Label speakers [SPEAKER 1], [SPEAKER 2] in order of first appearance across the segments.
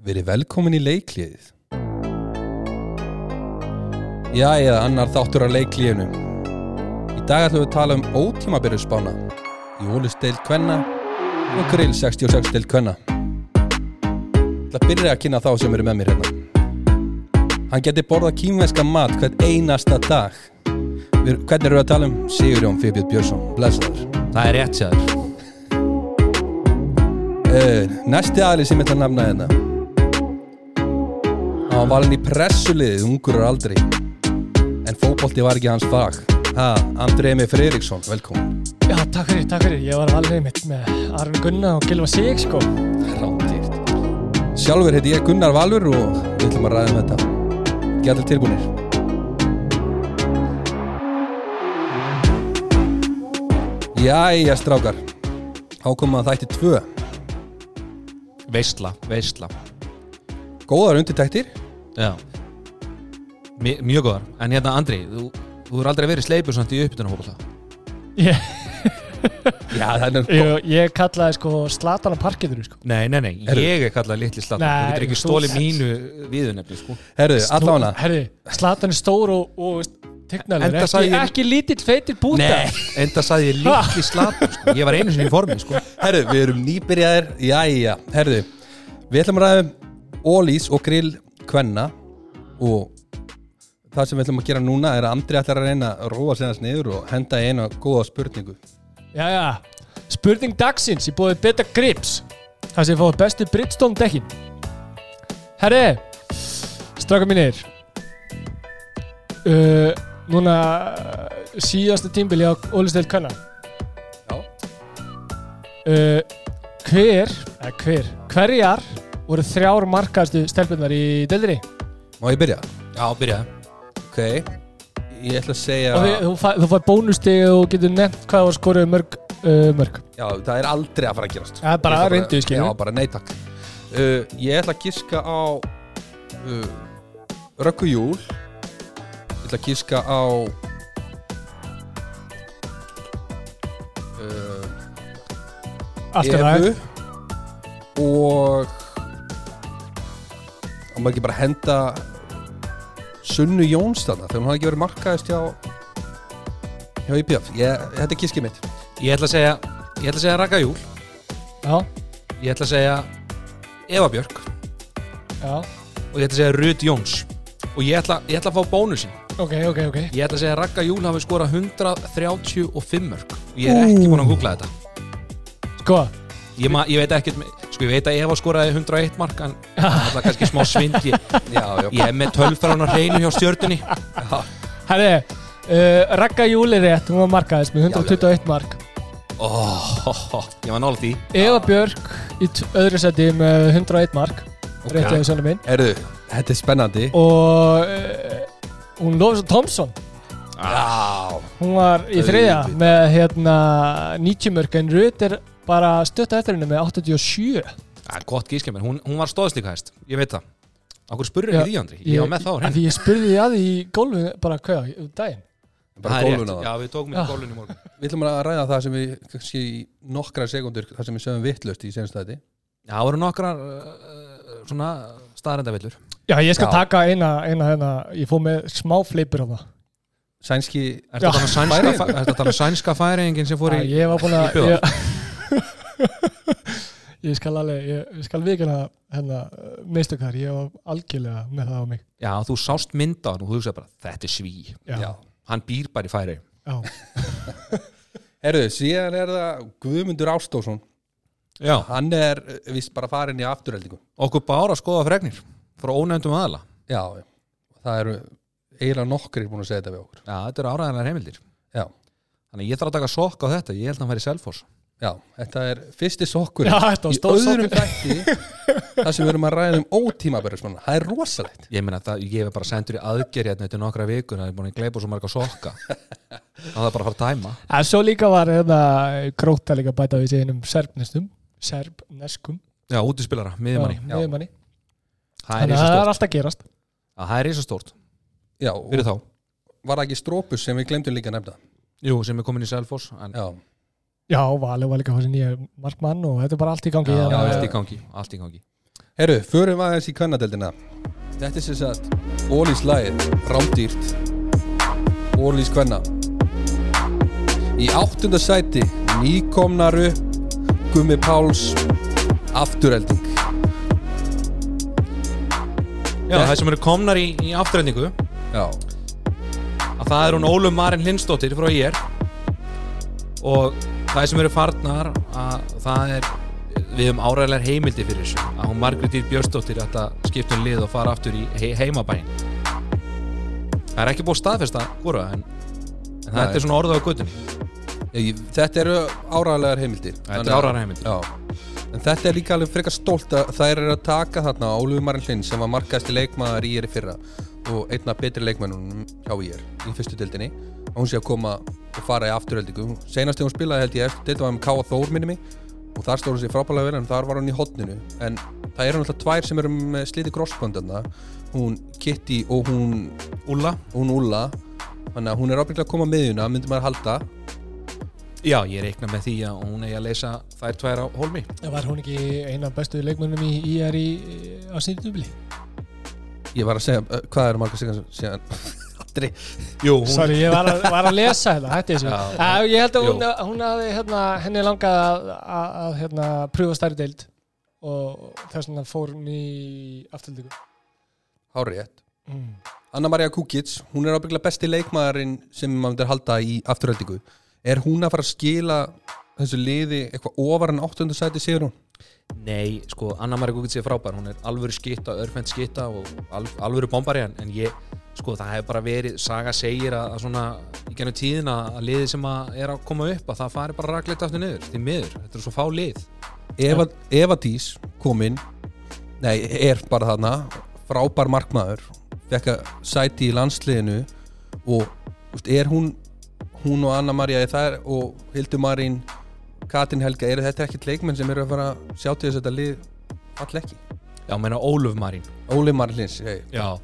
[SPEAKER 1] Verið velkomin í leikliðið. Jæja, annar þáttur af leikliðinu. Í dag ætlum við að tala um ótímabyrjusspána, jólisteild kvenna og grill 66 deild kvenna. Það byrja að kynna þá sem eru með mér hérna. Hann geti borðað kýmveska mat hvern einasta dag. Við, hvernig eru við að tala um? Sigurjón Fibjörn Björnsson, blessaður.
[SPEAKER 2] Það er rétt sér
[SPEAKER 1] Uh, næsti aðli sem ég ætla að nefna hérna hann var valinn í pressuliðið ungur og aldrei en fótbolti var ekki hans fag. Ha, Andrei Emi Freiriksson, velkomin
[SPEAKER 3] Já, takk fyrir, takk fyrir. Ég var alveg mitt með Arvin Gunna og Gilva Sig, sko.
[SPEAKER 1] rándýrt. Sjálfur heiti ég Gunnar Valur og við ætlum að ræða um þetta. Getur tilbúinir Jæja strákar. Ákomum að þætti tvö.
[SPEAKER 2] Veistla, veistla
[SPEAKER 1] góðar undirtæktir
[SPEAKER 2] Já Mjög góðar En hérna Andri, þú, þú er aldrei verið sleipur samt í uppbytuna hópa það
[SPEAKER 3] Ég,
[SPEAKER 1] Já, það er
[SPEAKER 3] ég, ég kallaði sko Slatan á parkiður, sko.
[SPEAKER 2] Nei, nei, nei, ég er kallað litli slatt
[SPEAKER 3] Nei,
[SPEAKER 2] Þú getur ekki stólið mínu viðunefni sko.
[SPEAKER 1] Herðu, allána
[SPEAKER 3] Slatan er stór og, og.
[SPEAKER 2] Enda
[SPEAKER 3] Ekki,
[SPEAKER 2] sagði ég-
[SPEAKER 3] ekki lítill feitir búta.
[SPEAKER 2] Nei, enda sagði ég litli slatt sko. Ég var einu sinni í formi sko.
[SPEAKER 1] Herðu, við erum nýbyrjaðir Jæja, herðu Við ætlum að ræða um ólís og grill kvenna og það sem við ætlum að gera núna er að Andri ætlar að reyna að róa sig hans niður og henda eina góða spurningu
[SPEAKER 3] Já, já. Spurning dagsins, ég búið beta grips. Það sem fóðu bestu Bridgestone dekkin. Herri, straka mínir. Uh, núna uh, síðasta tímbili á Ólisteyl Kvenna.
[SPEAKER 1] Já
[SPEAKER 3] uh, hver, eða hver, hverjar voru þrjár markaðstu stelpunar í deildinni.
[SPEAKER 1] Má ég byrja?
[SPEAKER 2] Já, byrjaði
[SPEAKER 1] Ok. Ég ætla að segja
[SPEAKER 3] og við, þú, fæ, þú fær bónustegi og getur nefnt hvað var skoruð mörg uh, mörg.
[SPEAKER 1] Já, það er aldrei að fara að gerast.
[SPEAKER 3] Það er bara
[SPEAKER 1] ætla
[SPEAKER 3] reyndu, skilur.
[SPEAKER 1] Já, bara nei takk. Uh, Ég ætla að giska á uh, Rökku Júl. Ég ætla að giska á uh,
[SPEAKER 3] allt er það
[SPEAKER 1] og og maður ekki bara henda Sunnu Jóns þarna þegar hún hafði ekki verið markaðist hjá hjá IPF ég, þetta er kiskið mitt.
[SPEAKER 2] Ég ætla að segja Ég ætla að segja Raka Júl.
[SPEAKER 3] Já,
[SPEAKER 2] Ég ætla að segja Eva Björk.
[SPEAKER 3] Já,
[SPEAKER 2] Og ég ætla að segja Rut Jóns. Og ég ætla, ég ætla að fá bónusin
[SPEAKER 3] ok, ok, ok.
[SPEAKER 2] Ég ætla að segja Ragga Júl hafi skorað 135 mörg og ég er ekki búin að googla þetta.
[SPEAKER 3] Sko,
[SPEAKER 2] ég, ma, ég veit ekkert, sko ég veit að Eva skoraði 101 mark en það er kannski smá svindl ég,
[SPEAKER 1] já, já,
[SPEAKER 2] ég er með tölfræðan á hreinu hjá stjörnunni.
[SPEAKER 3] Herri uh, Ragga Júli rétt, hún var markaðist með 121 mark.
[SPEAKER 2] Oh, ég var nála því.
[SPEAKER 3] Eva Björk í öðru seti með 101 mark.
[SPEAKER 1] Ok.
[SPEAKER 3] rétt eða svona minn.
[SPEAKER 1] Erðu, þetta er spennandi.
[SPEAKER 3] Og uh, hún Lofis Thompson.
[SPEAKER 1] Já.
[SPEAKER 3] Hún var í þriðja með hérna 90 mörg en Rut er bara stutt eftir henni með 87
[SPEAKER 2] Það er gott gískja mér, hún, hún var stóðslíka hæst Ég veit það. Akkur spurður
[SPEAKER 3] Já,
[SPEAKER 2] ekki því Andri? Ég var með þá á hreinu
[SPEAKER 3] því ég spurði því að því í gólfinu bara hvað, um daginn?
[SPEAKER 1] Bara gólfuna
[SPEAKER 2] rétt.
[SPEAKER 1] það
[SPEAKER 2] Já, við tókum í gólun í morgun.
[SPEAKER 1] Við ætlum að ræða það sem við kannski í nokkra sekundur það sem við sögum vittlust í senst þetta
[SPEAKER 2] Já, það voru nokkrar uh, uh, svona staðrendavillur
[SPEAKER 3] Já, ég skal
[SPEAKER 1] Já.
[SPEAKER 3] taka eina, eina hérna, ég fóð með smá fleipur á það
[SPEAKER 1] Sænski
[SPEAKER 2] Er þetta
[SPEAKER 3] Já.
[SPEAKER 2] sænska,
[SPEAKER 1] Færeying?
[SPEAKER 2] fæ- ertu að tala um færingin sem fór í
[SPEAKER 3] Ég var búin
[SPEAKER 2] í
[SPEAKER 3] að
[SPEAKER 2] bjóða?
[SPEAKER 3] ég, skal alveg, ég, skal vikina hérna, mistökar, ég var algjörlega með það á mig.
[SPEAKER 2] Já, þú sást mynda og þú hugsaði bara, þetta er sví.
[SPEAKER 3] Já,
[SPEAKER 1] Já.
[SPEAKER 2] Hann býr bara í færi
[SPEAKER 3] já,
[SPEAKER 1] Erðu, síðan er það Guðmundur Ástórsson
[SPEAKER 2] Já,
[SPEAKER 1] Hann er eh, víst bara farin í afturheldingu
[SPEAKER 2] okkur bara að skoða fregnir frá ónefndum aðala
[SPEAKER 1] Já, já. það eru eiginlega nokkrir búin að segja þetta við okkur.
[SPEAKER 2] Já, þetta eru áræðanlega heimildir.
[SPEAKER 1] Já,
[SPEAKER 2] Þannig ég þarf að taka sokk á þetta, ég held að hann færi selfos
[SPEAKER 1] já, þetta er fyrsti sokkur
[SPEAKER 3] já þetta var
[SPEAKER 1] í
[SPEAKER 3] stóð
[SPEAKER 1] öðrum
[SPEAKER 3] sokkur.
[SPEAKER 1] þætti þar sem við erum að ræða um ótímabærismanna það er rosalegt.
[SPEAKER 2] Ég meina það, ég hef bara sendur í aðgerð hérna eftir nokkra vikur, það er búin að gleipa svo marga sokka. Það er bara að fara að tæma.
[SPEAKER 3] En svo líka var hérna gróta líka bæta við sig einum serbnestum serbneskum.
[SPEAKER 2] Já, útispilara, miðjumanni.
[SPEAKER 1] Já.
[SPEAKER 3] miðjumanni.
[SPEAKER 2] Það er
[SPEAKER 3] Þannig að það er
[SPEAKER 2] risastórt
[SPEAKER 3] alltaf að gerast.
[SPEAKER 2] Já, Það er risastórt,
[SPEAKER 1] Já,
[SPEAKER 2] fyrir
[SPEAKER 1] og
[SPEAKER 2] þá.
[SPEAKER 1] var það ekki strópus sem við glemdum líka að nefna?
[SPEAKER 2] Jú, sem er komin í selfos en,
[SPEAKER 1] Já,
[SPEAKER 3] Já, Valur var líka þessi nýja markmann og þetta er bara allt í gangi
[SPEAKER 2] Já,
[SPEAKER 3] hérna.
[SPEAKER 2] allt í gangi, allt í gangi.
[SPEAKER 1] Herru, förum aðeins í kvennadeldina Þetta er sem sagt Ólís lagið, rámdýrt Ólís kvenna. Í áttunda sæti Nýkomnaru Gummi Páls Afturelding.
[SPEAKER 2] Já, það sem eru komnar í, í afturhendingu
[SPEAKER 1] Já,
[SPEAKER 2] að það er hún Ólum Marin Lindsdóttir frá ég og það sem eru farnar að það er við höfum áræðilegar heimildi fyrir þessu. Að hún Margrét Dýr Björnsdóttir ætla að skipta um lið og fara aftur í he heimabæn það er ekki búið staðfesta hvora en, en þetta er svona orðað á guttunni
[SPEAKER 1] ég, þetta eru áræðlegar heimildir.
[SPEAKER 2] Þetta er
[SPEAKER 1] að-
[SPEAKER 2] áræðilegar heimildi
[SPEAKER 1] Já, en þetta er líka alveg frekar stolt að það er að taka þarna Ólfur Marin Hlinn sem var leikmaður í er í fyrra og einna betri leikmennunum hjá í er í fyrstu dildinni og hún sé að koma og fara í afturöldingu senast þegar hún spilaði held ég eftir dild var með Káa Þór minni mig. Og þar stóð hún sér frábælega vel en þar var hún í hotninu en það eru náttúrulega tvær sem eru með sliti grossböndana hún Kitty og hún,
[SPEAKER 2] Úlla.
[SPEAKER 1] Hún Ulla þannig að hún er ábyggilega að koma með miðjuna myndi maður halda.
[SPEAKER 2] Já, ég reikna með því að hún eigi að leysa þær tvær á hólmi.
[SPEAKER 3] Var hún ekki eina af bestu leikmönnum í IR í, á síðdubli?
[SPEAKER 1] Ég var að segja, uh, hvað eru margar síðan síðan Aldrei.
[SPEAKER 2] Jú, hún
[SPEAKER 3] Sorry, ég var að, var að lesa þetta, hætti þessu. Uh, Ég held að hún, hún hafði hérna, henni langað að, að, að hérna, pröfa stærri deild. Og þess vegna fór hún í aftöldingu
[SPEAKER 1] Hárétt
[SPEAKER 3] mm.
[SPEAKER 1] Anna-Maria Kukic, hún er ábygglega besti leikmaðurinn sem maður myndir halda í afturöldingu Er hún að fara að skila þessu liði eitthvað ofar en 8. sæti sigur hún?
[SPEAKER 2] Nei, sko, Anna Maria Gugit sé frábær. Hún er alvöru skitta, örfend skitta og al, alvöru bombari en, en ég sko, það hefur bara verið, saga segir að, að svona, í gennum tíðina að liðið sem að er að koma upp, að það fari bara rakleitt aftur niður, því miður, þetta er svo fá lið.
[SPEAKER 1] Eva, Eva Dís kom inn. Nei, er bara þarna. Frábær markmaður. Fekk að sæti í landsliðinu og þú veist, er hún hún og Anna-Maria og Hildur Marín Katrin Helga, eru þetta ekkert leikmenn sem eru að fara að sjá til þess að þetta lið fall ekki?
[SPEAKER 2] Já, meina Ólöf Marín
[SPEAKER 1] Óli Marlins, hey.
[SPEAKER 2] Já,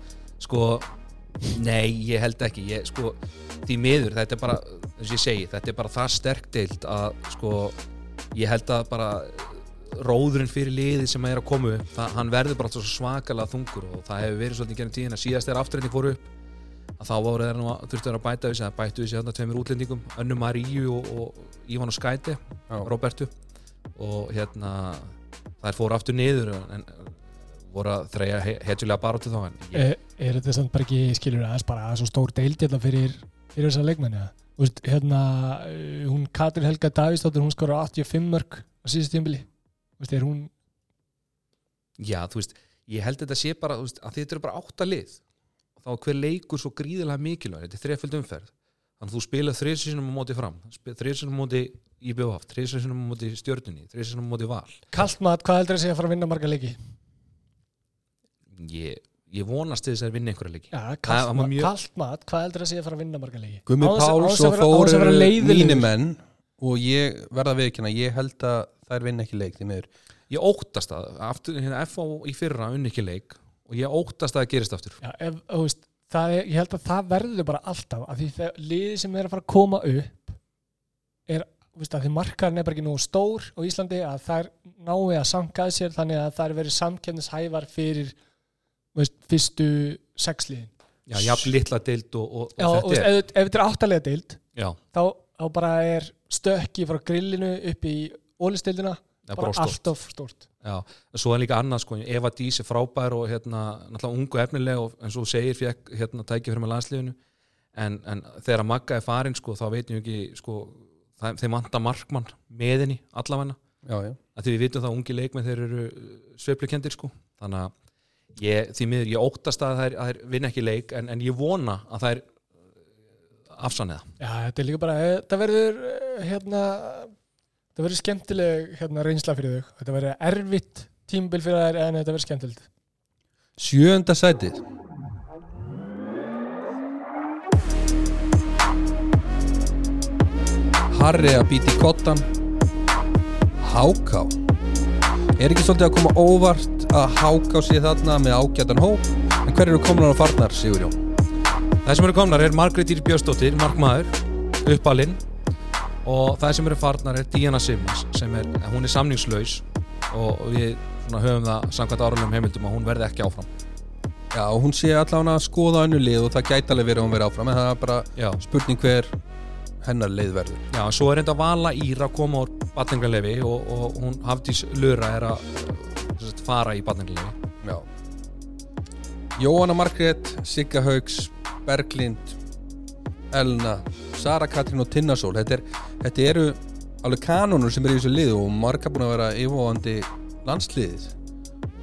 [SPEAKER 2] sko Nei, ég held ekki ég, sko, Því miður, þetta er bara þess ég segi, þetta er bara það sterk deild að sko, ég held að bara róðurinn fyrir liði sem er að koma upp, það, hann verður bara svo svakalega þungur og það hefur verið svolítið gennum tíðina síðast þegar afturreynding fóru upp að þá voru þeir nú að þurftu að bæta við sig að bættu við sig þarna tveimur útlendingum Önnu Maríu og, og Ívan og Skæti
[SPEAKER 1] Já.
[SPEAKER 2] Robertu og hérna þær fóru aftur niður en voru að þreja hetjulega baróttu þá en ég,
[SPEAKER 3] er, er þetta samt bara ekki, skilur aðeins bara svo stór deild hérna fyrir, fyrir þessa leikmenni? Úst, hérna, uh, hún Katrin Helga Davíðsdóttir, hún skora 85 mörg á síðust tímbili er hún
[SPEAKER 2] já, þú veist, ég held þetta sé bara veist, að þetta eru bara átta lið þá er hver leikur svo gríðilega mikilvæg þetta er þreföld umferð þannig að þú spila þriðsinum á móti fram þriðsinum á móti IBF þriðsinum á móti stjörnunni þriðsinum á móti val
[SPEAKER 3] Kalt mat, hvað heldur það sé að fara að vinna marga leiki?
[SPEAKER 2] ég, ég vonast þess að vinna einhverja leiki
[SPEAKER 3] kalt,
[SPEAKER 2] var
[SPEAKER 3] mat,
[SPEAKER 2] mjög-
[SPEAKER 3] hvað heldur það sé að fara að vinna marga leiki? Án
[SPEAKER 1] Páls
[SPEAKER 3] að
[SPEAKER 1] og
[SPEAKER 3] vera- án
[SPEAKER 1] Þór
[SPEAKER 3] þess að vera
[SPEAKER 1] eru
[SPEAKER 3] leiðilegur.
[SPEAKER 1] mínir menn og ég verða viðkjöna, ég held að þær vinna ekki leik því miður.
[SPEAKER 2] ég óttast það, aftur, hérna FO í fyrra unni ekki leik og ég óttast að það gerist aftur.
[SPEAKER 3] Já, ef, veist, það er, ég held að það verður bara alltaf af því þegar liði sem er að fara að koma upp er, veist, að því markarinn er bara ekki nógu stór á Íslandi að þær nái að sanka að sér þannig að það er verið samkefnishæfar fyrir veist, fyrstu sexliðin
[SPEAKER 2] já, jafn litla deild og, og, og
[SPEAKER 3] Já,
[SPEAKER 2] þetta er.
[SPEAKER 3] ef, ef þetta er áttalega deild þá, þá bara er stökki frá grillinu upp í ólistildina
[SPEAKER 2] það er
[SPEAKER 3] bara
[SPEAKER 2] bara stórt.
[SPEAKER 3] allt of stórt.
[SPEAKER 2] Já, en svo er líka annað sko, Eva Dís er frábær og hérna, náttúrulega ungu efnileg og eins og segir fekk hérna tækja fyrir með landsliðinu. En, en þegar að Magga er farin sko, þá veitum við ekki sko, það, þeir manta markmann með henni allavegna,
[SPEAKER 1] Já, já.
[SPEAKER 2] að því við vitum það að ungi leikmenn þeir eru sveiflukendir sko. Þannig að ég, því miður ég óttast að þær, að þær vinna ekki leik en, en ég vona að þær afsanniða.
[SPEAKER 3] Já, þetta er líka bara, eh, þetta verður eh, hérna, þetta verður skemmtileg hérna reynsla fyrir þau þetta verður erfitt tímbil fyrir þær en þetta verður skemmtilegt
[SPEAKER 1] Sjönda sætið. Harry að býti kottan. Háká. Er ekki svolítið að koma óvart að Háká sé þarna með ágætan hóp? En hver eru komin á farnar, Sigurjón?
[SPEAKER 2] Það sem eru komnar er Margrét Ír Björnsdóttir, markmaður, uppalinn og það sem eru farnar er Díana Simmons sem er, hún er samningslaus og við höfum það samkvæmt áralegum heimildum að hún verði ekki áfram.
[SPEAKER 1] Já, og hún sé allavega að skoða önnu lið og það gæti alveg verið að hún verið áfram en það er bara
[SPEAKER 2] Já,
[SPEAKER 1] spurning hver hennar leið verður.
[SPEAKER 2] Já en svo er enda vala Íra að koma úr batningarlefi og, og hún Hafdís Lura er að sagt, fara í batningarlefi
[SPEAKER 1] Já. Jóhanna Margrét, Sigga Haugs Berglind Elna, Sara Katrín og Tinnasól þetta, er, þetta eru alveg kanonur sem eru í þessu lið og marga búin að vera yfirvóandi landsliðið.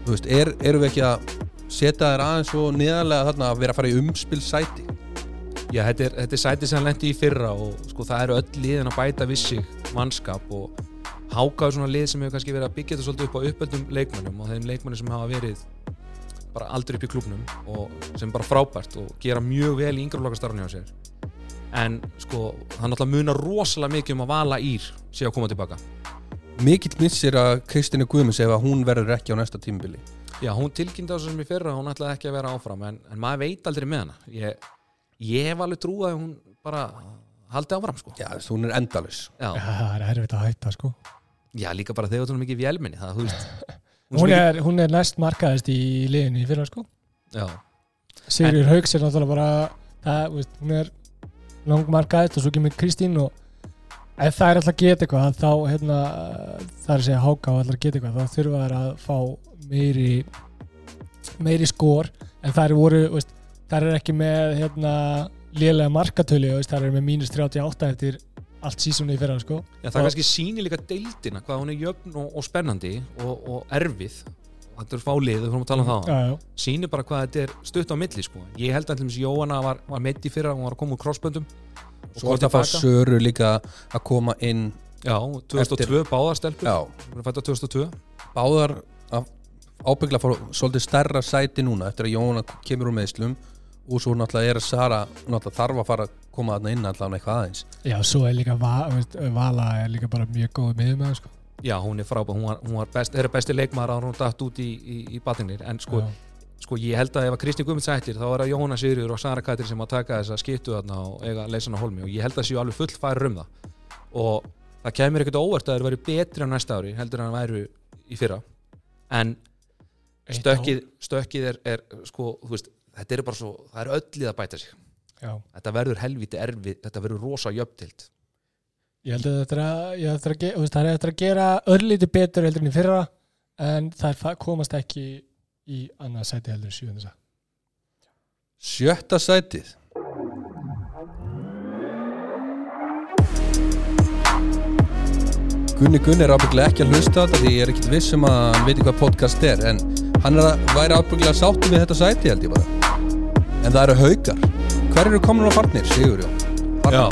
[SPEAKER 1] Þú veist, er, eru við ekki að setja þér aðeins svo niðarlega þarna að vera að fara í umspil sæti
[SPEAKER 2] Já, þetta er, þetta er sætið sem hann lendi í fyrra og sko það eru öll liðin að bæta við sig mannskap og hákaðu svona lið sem hefur kannski verið að byggja þetta svolítið upp á uppöldum leikmönnum og þeim leikmönnum sem hafa verið bara aldrei upp í klubnum og sem bara frábært og gera mjög vel í yngreflokastarfni á sér en sko það náttúrulega munar rosalega mikið um að vala ír sé að koma tilbaka.
[SPEAKER 1] Mikill missir að Kristina Guðmunds ef að hún verður ekki á næsta tímabili.
[SPEAKER 2] Já, hún tilkynnti á þessu sem í fyrra hún ætlaði ekki að vera áfram en, en maður veit aldrei með hana. Ég, ég hef alveg trú að hún bara haldi áfram sko.
[SPEAKER 1] Já, þú hún er endalus
[SPEAKER 2] Já,
[SPEAKER 3] Já, það er erfitt að hætta sko.
[SPEAKER 2] Já, líka bara þegar þú erum mikið vélminni það, þú veist.
[SPEAKER 3] Hún er, hún er næst markaðist í liðinu í fyrra sko.
[SPEAKER 2] Já,
[SPEAKER 3] Sigurður Hauks er náttúrulega bara það, veist, hún er langmarkaðist og svo kemur Kristín og ef það er alltaf geta eitthvað þá hérna, það er að segja háka og alltaf geta eitthvað þá þurfa þær að fá meiri meiri skor. En þær voru, þú veist, þær er ekki með hérna lélega markatölu og þær eru með mínus 38 eftir allt sísónu í fyrra sko.
[SPEAKER 2] Já það
[SPEAKER 3] Og-
[SPEAKER 2] kannski sýnir líka deildina hvað hún er jöfn og, og spennandi og, og erfið þetta er fálið, við fórum að tala um það
[SPEAKER 3] já, já.
[SPEAKER 2] sýnir bara hvað þetta er stutt á milli sko. ég held að til dæmis Jóhanna var, var meitt í fyrra hún var að koma úr crossböndum og
[SPEAKER 1] Svo að fá
[SPEAKER 2] tilbaka.
[SPEAKER 1] Söru líka að koma inn
[SPEAKER 2] Já, 2002 báðar stelpur
[SPEAKER 1] Já,
[SPEAKER 2] hún er fætt á 2002
[SPEAKER 1] báðar að ábyggla fór svolítið stærra sæti núna eftir að Jóna kemur úr meðslum og svo náttúrulega er að Sara náttúrulega þarf að fara að koma þarna inn allavega eitthvað aðeins
[SPEAKER 3] já, svo er líka Va- þú veist, Vala er líka bara mjög góð miður með sko.
[SPEAKER 2] Já, hún er frábæð, hún var, hún var best, er besti leikmaður að hún dætt út í, í, í batningir en sko, sko ég held að ef að Kristi Guðmunds ættir þá er það Jóhanna Sigurður og Sara Katrin sem að taka þessa skiptu þarna og eiga leysan á holmi og ég held að séu alveg full færi um það. Og það kemur ekkert óvart að þeir væri betri á næsta ári heldur en það væru í fyrra. En stökkið, stökkið er, er sko, þú veist, þetta er bara svo það er öllið að bæta sig.
[SPEAKER 3] Já.
[SPEAKER 2] þetta verður helviti erfið, þetta verður rosa jöfntild
[SPEAKER 3] Ég held að þetta er að, að, að, ge- veist, er að gera örlítið betur heldur en í fyrra en það komast ekki í annað sæti heldur en sjöðan þess
[SPEAKER 1] Sjötta sætið. Gunni Gunni er ábygglega ekki að hlusta þetta því ég er ekkit viss um að hann veit hvað podcast er en hann er að væri ábygglega sáttu við þetta sæti held ég bara. En það eru haukar. Hver eru komin á farnir, Sigurjón?
[SPEAKER 2] Já,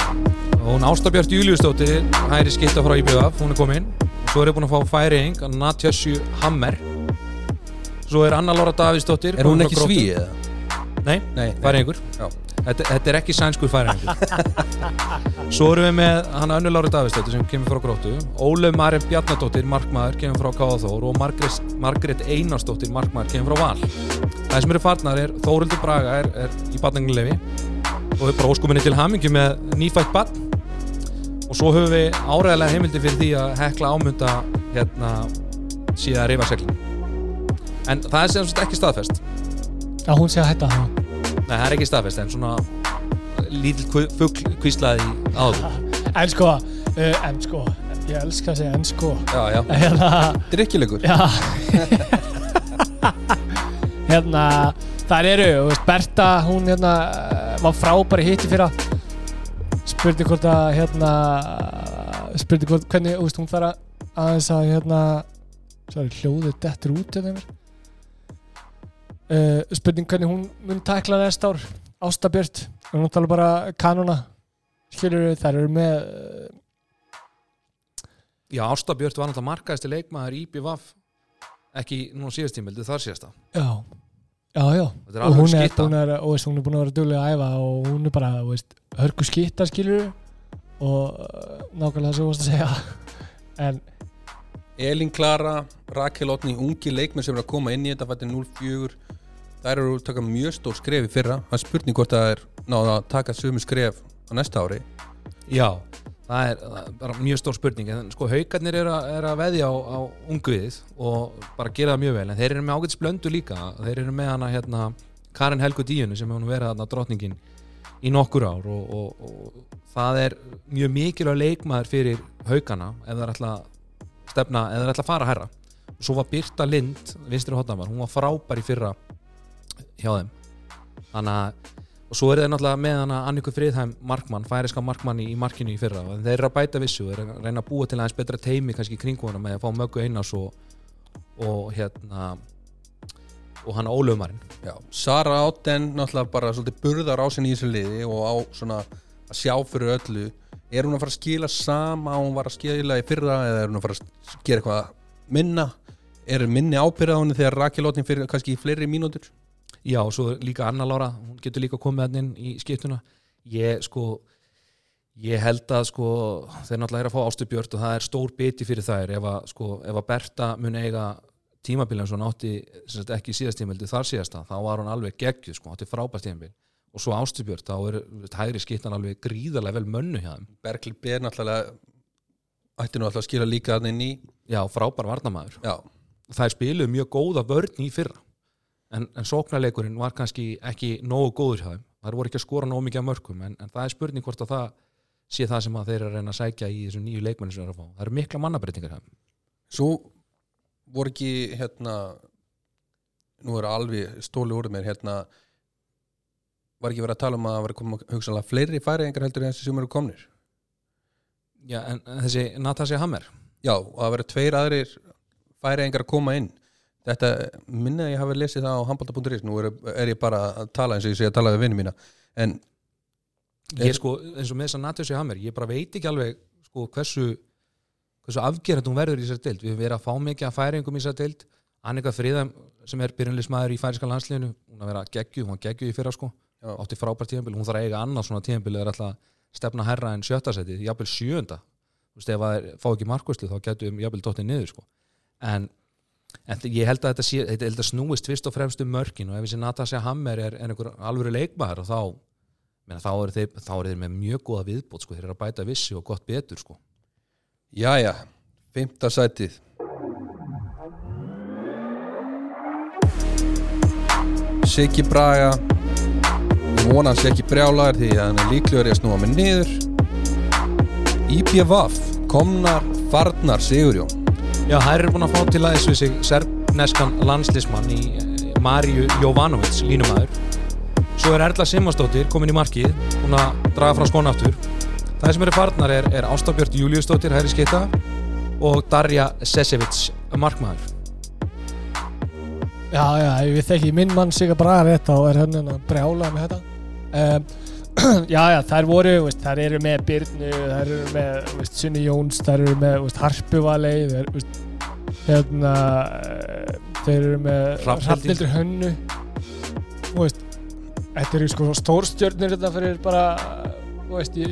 [SPEAKER 2] og hún Ástabjörn Júliusdóttir hæri skipta frá IBF, hún er komin. Svo er ég búin að fá færing Natjössu Hammer. Svo er Anna Lóra Davíðsdóttir
[SPEAKER 1] Er hún ekki sví eða?
[SPEAKER 2] Nei,
[SPEAKER 1] Nei,
[SPEAKER 2] færingur. Þetta, þetta er ekki sænskur færingur. Svo erum við með hana Önnu Lári Davíðsdóttir sem kemur frá Gróttu. Ólef Marif Bjarnadóttir, markmaður, kemur frá Káðaþór og Margrét, Margrét Einarsdóttir, markmaður, kemur frá Val. Það sem eru farnar er Þórildur Braga er, er í batningulefi og við bara óskuminni til hamingju með nýfætt batn og svo höfum við áræðilega heimildi fyrir því að hekla ámynda hérna síðan reyfa seglin. En það er sem sagt ekki staðfest.
[SPEAKER 3] Að hún sé að hætta það
[SPEAKER 2] Nei, það er ekki staðfest en svona lítill fugl kvíslaði áður
[SPEAKER 3] en sko, uh, en sko ég elska að segja en sko.
[SPEAKER 1] Já, já,
[SPEAKER 3] hérna,
[SPEAKER 1] drikkilegur
[SPEAKER 3] já. Hérna þar eru, þú veist, Berta hún hérna eh, var frábæri hitti fyrir spurði hvort að hérna spurði hvort, hvernig, þú veist, hún þarf að aðeins að hérna sorry, hljóðið dettur út hérna mér uh, spurning hvernig hún mun takla næsta ár. Ástabjört, hún tala bara kanona skilur þær eru með uh,
[SPEAKER 2] Já, Ásta Björt var náttúrulega markaðist leikmaður í BVF ekki núna síðast tímildi, þar síðasta.
[SPEAKER 3] Já, já, já.
[SPEAKER 2] Er
[SPEAKER 3] og hún er, er, og veist, hún er búin að vera duglega að æfa og hún er bara, veist, hörku skitta skilur og uh, nákvæmlega sem þú varst að segja. En
[SPEAKER 1] Elín Klara, Rakel Otni ungi leikmenn sem eru að koma inn í þetta fættir 0-4 þær eru að taka mjög stór skref í fyrra. Það er spurning hvort það er náða að taka sömu skref á næsta ári.
[SPEAKER 2] Já, það er, það er bara mjög stór spurning en sko haugarnir að, er að veðja á, á ungviðið og bara gera það mjög vel en þeir eru með ágætt splöndu líka. Þeir eru með hana hérna Karin Helgu Díunu sem hefur verið þarna drottningin í nokkur ár og, og, og það er mjög mikilvæg leikmaður fyrir haugana ef það er alltaf stefna, ef það er alltaf fara að herra og svo var Birta Lind, vinstri hóttamar hún var frábær í fyrra hjá þeim. Þannig að og svo er það náttúrulega með hana Anniku Friðheim markmann, færiska markmann í, markinu í fyrra. Og þeir eru að bæta vissu, að reyna að búa til aðeins betra teimi kannski í kringu hana með að fá möggu einas og, og hérna og hann Ólöfumarinn.
[SPEAKER 1] Sara Átten náttúrulega bara svolítið burðar á sinni í þessu liði og á svona að sjá fyrir öllu. Er hún að fara að skila sama og hún var að skila í fyrra eða er hún að fara að gera eitthvað minna? Er minni ábyrða á henni þegar Rakelóttin fyrir kannski í fleiri mínútur
[SPEAKER 2] Já, og svo líka Anna Lára, hún getur líka komið hann inn í skiptuna. Ég sko ég held að sko þeir náttúrulega er að fá ástubjört og það er stór biti fyrir þær ef að sko, ef að Berta mun eiga tímabili eins og hann átti sem ekki síðast tímabildi þar síðasta, þá var hann alveg geggjuð sko, átti frábært tímabil. Og svo ástubjört, þá er hægri skiptan alveg gríðarlega vel mönnu hjá þeim.
[SPEAKER 1] Berkli B náttúrulega ætti nú alltaf að skila líka hann inn í
[SPEAKER 2] Já, frábær varnamæður
[SPEAKER 1] Já,
[SPEAKER 2] þær spiluðu mjög góða vörn í fyrra en, en sóknarleikurinn var kannski ekki nógu góður hjá þeim. Þær voru ekki að skora nógu mikið af mörgum en, en það er spurning hvort að það sé það sem að þeir eru að reyna að sækja í þessum nýju leikmenni sem þeir eru að fá. Það eru mikla mannabreitingar hjá þeim.
[SPEAKER 1] Svo voru ekki hérna nú er alveg stóli úr mér hérna var ekki verið að tala um að það var koma hugsanlega fleiri færiðingar heldur en þessi sem eru komnir?
[SPEAKER 2] Já, en, en þessi Natasja Hammer.
[SPEAKER 1] Já, og það verið tveir aðrir færiðingar að koma inn þetta minna ég hafi lesið það á handbólta.is nú er, er ég bara að tala eins og ég sé að tala við vinni mína. En
[SPEAKER 2] ég sko, eins og með þess að Natasja Hammer ég bara veit ekki alveg sko, hversu hversu afgerðat hún verður í þessari deild. Við höfum verið að fá mikið að færingum í þessari deild. Annika Fríðam sem er byrjunlismæður í færiska landsliðinu hún að vera geggju, hún var geggju í fyrra sko.
[SPEAKER 1] Já.
[SPEAKER 2] átti frábært tíðanbíl, hún þarf að eiga annað svona tíðanbíl eða alltaf stefna herra en sjötta seti jafnvel sjönda, þú veist ef að fá ekki markvæslu þá getur við jafnvel dottið niður sko. En, en ég held að þetta, sé, þetta, þetta snúist fyrst og fremst um mörkin og ef þessi Natasja Hammer er, er einhver alvöru leikmaður þá meina, þá eru þeir, eru þeir með mjög góða viðbót sko, þeir eru að bæta vissi og gott betur sko.
[SPEAKER 1] Jæja, fymta sætið. Siggi Braga. Ég vona hans ekki brjálaður því að hann er líklegur í að snúa mig niður. IPVAF Komnar Farnar Sigurjón
[SPEAKER 2] Já, þær eru búin að fá til aðeins við sig serbneskan landslismann í eh, Marju Jovanovic, línumæður. Svo er Erla Simmarsdóttir komin í markið, hún að draga frá skóna aftur. Það sem eru farnar er, er Ástabjörn Júliusdóttir, hæri skita og Darja Sesevic, markmaður.
[SPEAKER 3] Já, já, ef við þekki minn mann Sigur Braga rétt þá er hann að brjála með þetta. Um, Já, já, þær voru, veist, þær eru með Byrnu, þær eru með veist, Sunni Jóns, þær eru með veist, Harpuvalei þær, hérna eh, þeir eru með. Hrafnildur Hönnu. Þetta eru sko stórstjörnir þetta fyrir bara í,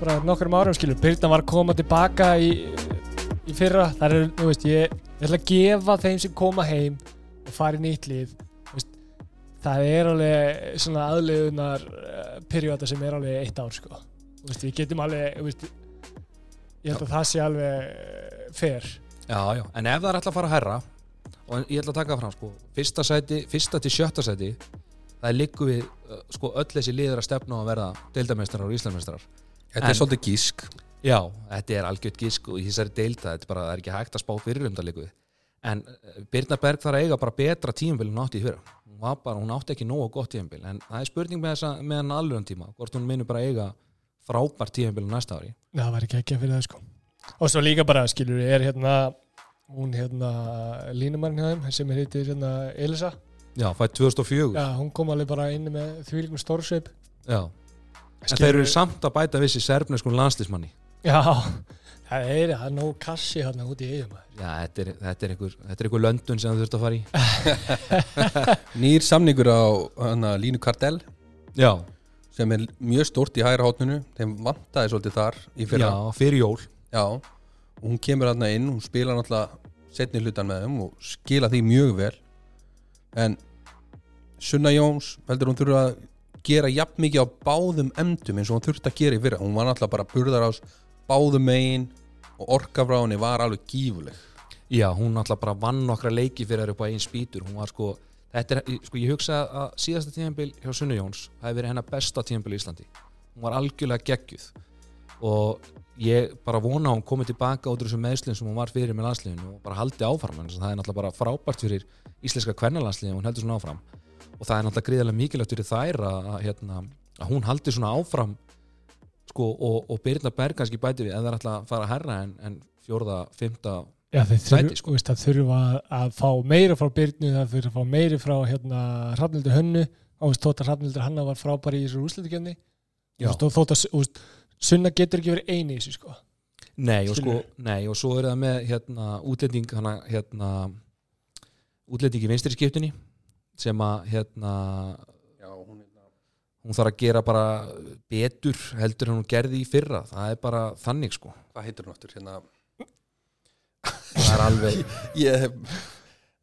[SPEAKER 3] bara nokkrum árum skilur. Byrna var að koma tilbaka í, í fyrra, þar veist, ég, ég ætla að gefa þeim sem koma heim og fara í nýtt veist, það er alveg svona aðliðunar uh, perióda sem er alveg eitt ár sko. Þú veist, við getum alveg þú veist, ég held að það sé alveg uh, fair.
[SPEAKER 2] Já, já, en ef það er alltaf að fara að herra og ég ætla að taka það fram, sko fyrsta, sæti, fyrsta til sjötta sæti það er líku við, uh, sko, öll þessi liður að stefna á að verða deildamestrar og íslamestrar
[SPEAKER 1] Þetta
[SPEAKER 2] En-
[SPEAKER 1] er svolítið gísk.
[SPEAKER 2] Já, þetta er algjört gísk og í þessari deilda þetta er bara, það er ekki hægt að spá fyrir um það líku en Birna Berg þarf að eiga bara betra hún átti í fyrra hún, bara, hún átti ekki nógu gott tímabil. En það er spurning með, þessa, með hann alveg tíma hvort hún minnur bara eiga frábært tímabil á næsta ári.
[SPEAKER 3] Já, það væri ekki ekki fyrir það sko. Og svo líka bara, skilur, er hérna hún hérna línumann hjá þeim sem hittir hérna Elisa.
[SPEAKER 2] Já, fætt 2004
[SPEAKER 3] Já, hún kom alveg bara inn með þvílíkum stórsveip
[SPEAKER 2] Já. En þeir eru samt að bæta vissi serbneskun landslismanni
[SPEAKER 3] Já, það er, það er nóg kassi hérna út í eigum
[SPEAKER 2] Já, þetta er, þetta er einhver, þetta er einhver löndun sem þú þurft að fara í.
[SPEAKER 1] Nýr samningur á hana, Línu Kardell.
[SPEAKER 2] Já,
[SPEAKER 1] sem er mjög stórt í hægra hótninu þeim vantaði svolítið þar í fyrra.
[SPEAKER 2] Já fyrir jól.
[SPEAKER 1] Já, og hún kemur þarna inn hún spila náttúrulega setni hlutan með þeim og skila því mjög vel. En Sunna Jóns heldur hún þurfa að gera jafn mikið á báðum endum eins og hún þurfti að gera í fyrra. Hún var náttúrulega bara burðar ás báðum megin og orka frá henni var alveg gífuleg
[SPEAKER 2] Já, hún náttúrulega bara vann nokkra leiki fyrir þær upp á einn spýtur. Hún var sko, þetta er, sko ég hugsa að síðasta tíðanbíl hjá Sunnu Jóns hafi verið hennar besta tíðanbíl í Íslandi. Hún var algjörlega geggjuð. Og ég bara vona að hún komið tilbaka út úr þessum meðslinn sem hún var fyrir með landsliðinu og bara haldi áfram en það er náttúrulega bara frábært fyrir íslenska kvennalandsliðinu hún heldur svona áfram. Og það er náttúrulega gríðarlega mikilvægt fyrir þær að, að, hérna, að hún haldi svona áfram sko, og, og Birna Berg kannski bæti við en það er alltaf að fara að herra en, en fjórða, fymta
[SPEAKER 3] Já, þeir þurfa,
[SPEAKER 2] sko.
[SPEAKER 3] veist, þurfa að fá meira frá Byrnu, það þurfa að fá meira frá hérna, Hrafnildur Hönnu og veist, þótt að Hrafnildur Hanna var frábær í þessu og þótt að veist, Sunna getur ekki verið eini í þessu sko.
[SPEAKER 2] Nei og, sko, nei, og svo er það með hérna, útlending hana, hérna, útlending í vinstri skiptunni sem að hérna,
[SPEAKER 1] hún
[SPEAKER 2] þarf að gera bara betur heldur en hún gerði í fyrra. Það er bara þannig sko.
[SPEAKER 1] Hvað heitir hún aftur? Hérna
[SPEAKER 2] það er alveg
[SPEAKER 1] er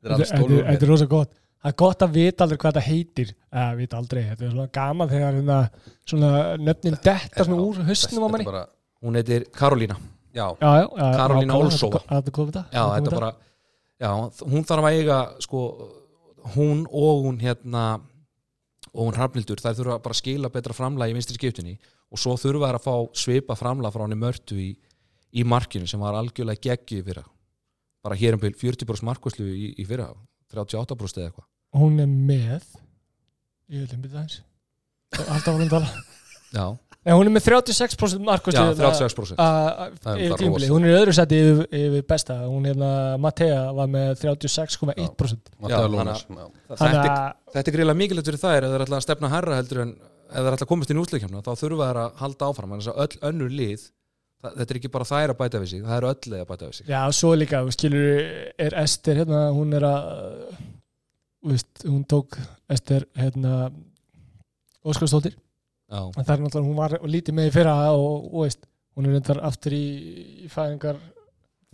[SPEAKER 3] Þetta er rosa gott. Það er gott að vita aldrei hvað þetta heitir. Eða vita aldrei, þetta er svona gaman þegar hérna, svona nöfnin detta svona úr höstnum á manni.
[SPEAKER 1] Bara,
[SPEAKER 2] hún heitir Karolína.
[SPEAKER 1] Já,
[SPEAKER 3] já, já, já,
[SPEAKER 2] Karolína
[SPEAKER 3] já,
[SPEAKER 2] hún þarf að eiga sko, hún og hún hérna og hún Hrafnildur, þær þurfa bara að skila betra framlag í vinstri skiptunni og svo þurfa þær að fá svipa framlag frá henni mörtu í, í markinu sem var algjörlega geggið í fyrra. Bara hér um byrj 40% markvæslu í, í fyrra 38% eða eitthvað.
[SPEAKER 3] Hún er með ég vil einbytta aðeins. Alltaf varum tala.
[SPEAKER 2] Já,
[SPEAKER 3] Nei, hún er með 36% markvæslu
[SPEAKER 2] já 36%
[SPEAKER 1] Það er
[SPEAKER 3] yfir
[SPEAKER 1] rosa.
[SPEAKER 3] hún er öðru seti yfir, yfir besta, hún hérna Matea var með 36,1%
[SPEAKER 1] Matteo
[SPEAKER 2] Já,
[SPEAKER 1] Lónas já.
[SPEAKER 2] þetta, er-
[SPEAKER 3] að
[SPEAKER 2] þetta er greiðlega mikilvægt fyrir þær ef það er alltaf að stefna herra heldur en ef það er alltaf að komast inn í úsleikjumna þá þurfa þær að halda áfram. En þess að öll önnur lið það, þetta er ekki bara þær að bæta við sig það eru öll leið að bæta við sig.
[SPEAKER 3] Já, svo líka, skilur, er Ester hérna, hún er að þú veist, hún tók Ester hérna Óskarsdóttir,
[SPEAKER 2] já,
[SPEAKER 3] en það er náttúrulega hún var lítið með í fyrra og, og veist, hún er reyndar aftur í, í fæðingar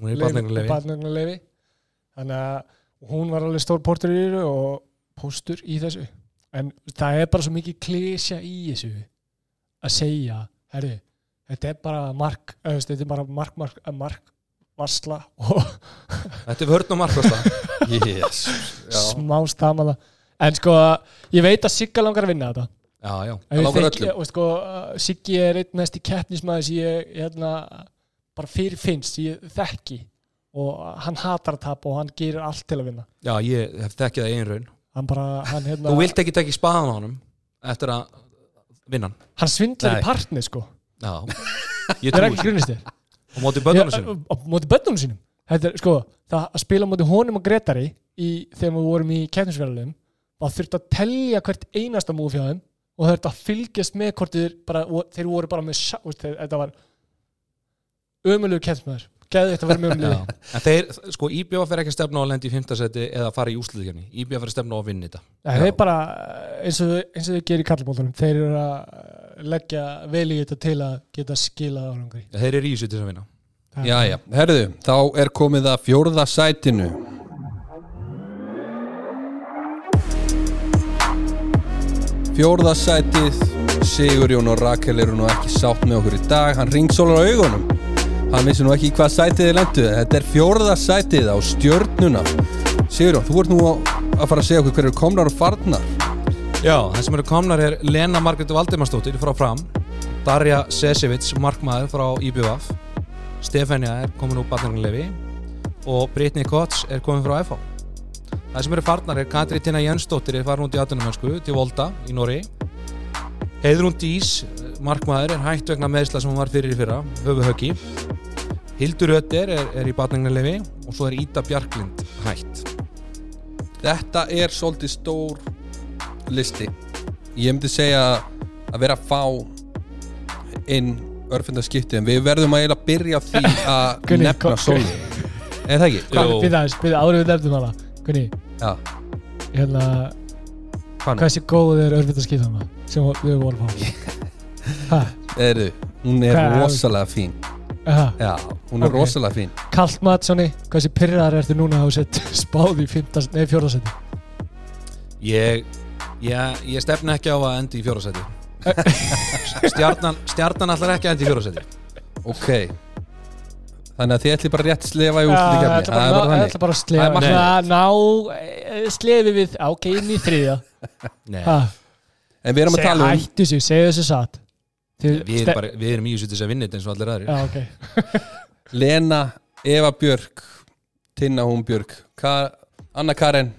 [SPEAKER 2] hún er í barnengulefi
[SPEAKER 3] þannig að hún var alveg stór portur í þessu og póstur í þessu. En það er bara svo mikið klísja í þessu að segja, herri þetta er bara mark, þetta er bara mark, mark, mark varsla
[SPEAKER 2] þetta er vörn og markvasta
[SPEAKER 1] Yes.
[SPEAKER 3] Smá stamala. En sko, ég veit að Sigga langar að vinna þetta
[SPEAKER 2] já, já,
[SPEAKER 3] ég
[SPEAKER 1] langar
[SPEAKER 3] þekki-
[SPEAKER 1] öllum.
[SPEAKER 3] og sko, Siggi er einn mest í keppnismæði sem ég hérna, bara fyrir finnst, ég þekki. Og hann hatar að tapa og hann gerir allt til að vinna.
[SPEAKER 2] Já, ég hef þekkið það einn raun.
[SPEAKER 3] Hann bara, hann hérna
[SPEAKER 2] þú vilt ekki tekja spaðan á honum eftir að vinna hann?
[SPEAKER 3] Hann svindlar
[SPEAKER 1] Nei.
[SPEAKER 3] í partni sko.
[SPEAKER 2] Já, ég
[SPEAKER 3] það
[SPEAKER 2] trúi og móti bönnunum sinum
[SPEAKER 3] á móti bönnunum sínum. Þetta er sko, það að spila móti honum og Gretari í, þegar við vorum í keppnisverðalum það þurfti að telja hvert einasta múf hjá þeim og það þurfti að fylgjast með hvort þeir, bara, þeir voru bara með sjá, veist, þeir, þetta var ömulegu keppnismæður geði þetta að vera með ömulegu
[SPEAKER 2] en þeir, sko, IBF fer ekki að stefna á að lendi í fimmtasæti eða fara í úsliðkefni IBF fer að stefna á að vinna þetta.
[SPEAKER 3] Það er bara eins og, eins og þau gerir í kallbóltunum þeir eru að leggja vel í þetta til að geta skilað árangri.
[SPEAKER 2] Þeir eru í þessu til þess að vinna.
[SPEAKER 1] Já, já, herðu, þá er komið að fjórða sætinu Fjórða sætið. Sigurjón og Rakel eru nú ekki sátt með okkur í dag. Hann ringsólar á augunum. Hann vissi nú ekki hvað sætið þið lendu Þetta er fjórða sætið á stjörnuna. Sigurjón, þú ert nú að fara að segja okkur hverju komnar og farnar.
[SPEAKER 2] Já, það sem eru komnar er Lena Margreði Valdimarsdóttir frá Fram Darja Sesevits, markmaður frá IBF Stefania er komin úr batningulefi og Brittany Kotz er komin frá FH Það sem eru farnar er Katri Tina Jensdóttir er farin út í atvinnumönsku til Volta í Nóri Heiðrún Dís, markmaður er hægt vegna meðsla sem hún var fyrir í fyrra höfu höggi Hildur Ötter er, er í batningulefi og svo er Ída Bjarklind hægt
[SPEAKER 1] Þetta er svolítið stór listi. Ég myndi segja að vera að fá inn örfundarskipti en við verðum að eiginlega byrja því að nefna sóli Er það ekki?
[SPEAKER 3] Hvað,
[SPEAKER 2] Jú.
[SPEAKER 3] við aðeins, við nefndum hana. Gunni,
[SPEAKER 1] Já,
[SPEAKER 3] hérna
[SPEAKER 1] hvað nú?
[SPEAKER 3] hversu góð er örfitaskiptana sem við vorum að fá? Ha,
[SPEAKER 1] Erðu, hún er
[SPEAKER 3] Hvað-
[SPEAKER 1] rosalega fín.
[SPEAKER 3] Aha,
[SPEAKER 1] Já, hún er
[SPEAKER 3] Ok.
[SPEAKER 1] rosalega fín.
[SPEAKER 3] Kalt Matssoni, hversu pyrraðar ertu núna að hafa sett spáð í 15, nei 14 seti
[SPEAKER 2] Ég ég, ég stefna ekki á að endi í fjórasæti stjarnan, stjarnan allar ekki að endi í fjórasæti
[SPEAKER 1] ok þannig að þið ætli bara rétt slefa í
[SPEAKER 3] Já,
[SPEAKER 1] úrsluti
[SPEAKER 3] það
[SPEAKER 1] er
[SPEAKER 3] bara,
[SPEAKER 1] þannig.
[SPEAKER 3] ætla bara að
[SPEAKER 1] Það
[SPEAKER 3] slefa.
[SPEAKER 1] er.
[SPEAKER 3] Svona ná eh, slefi við ok, inn í þriðja.
[SPEAKER 2] Nei,
[SPEAKER 3] Ha,
[SPEAKER 1] en við erum að tala um
[SPEAKER 3] Hættu sig, segðu þessu satt.
[SPEAKER 2] Við, erum bara, við erum í þessu til þess að vinna þetta eins og allir aðrir.
[SPEAKER 3] Já, ok.
[SPEAKER 1] Lena, Eva Björk Tinna Hún Björk Ka Anna Karen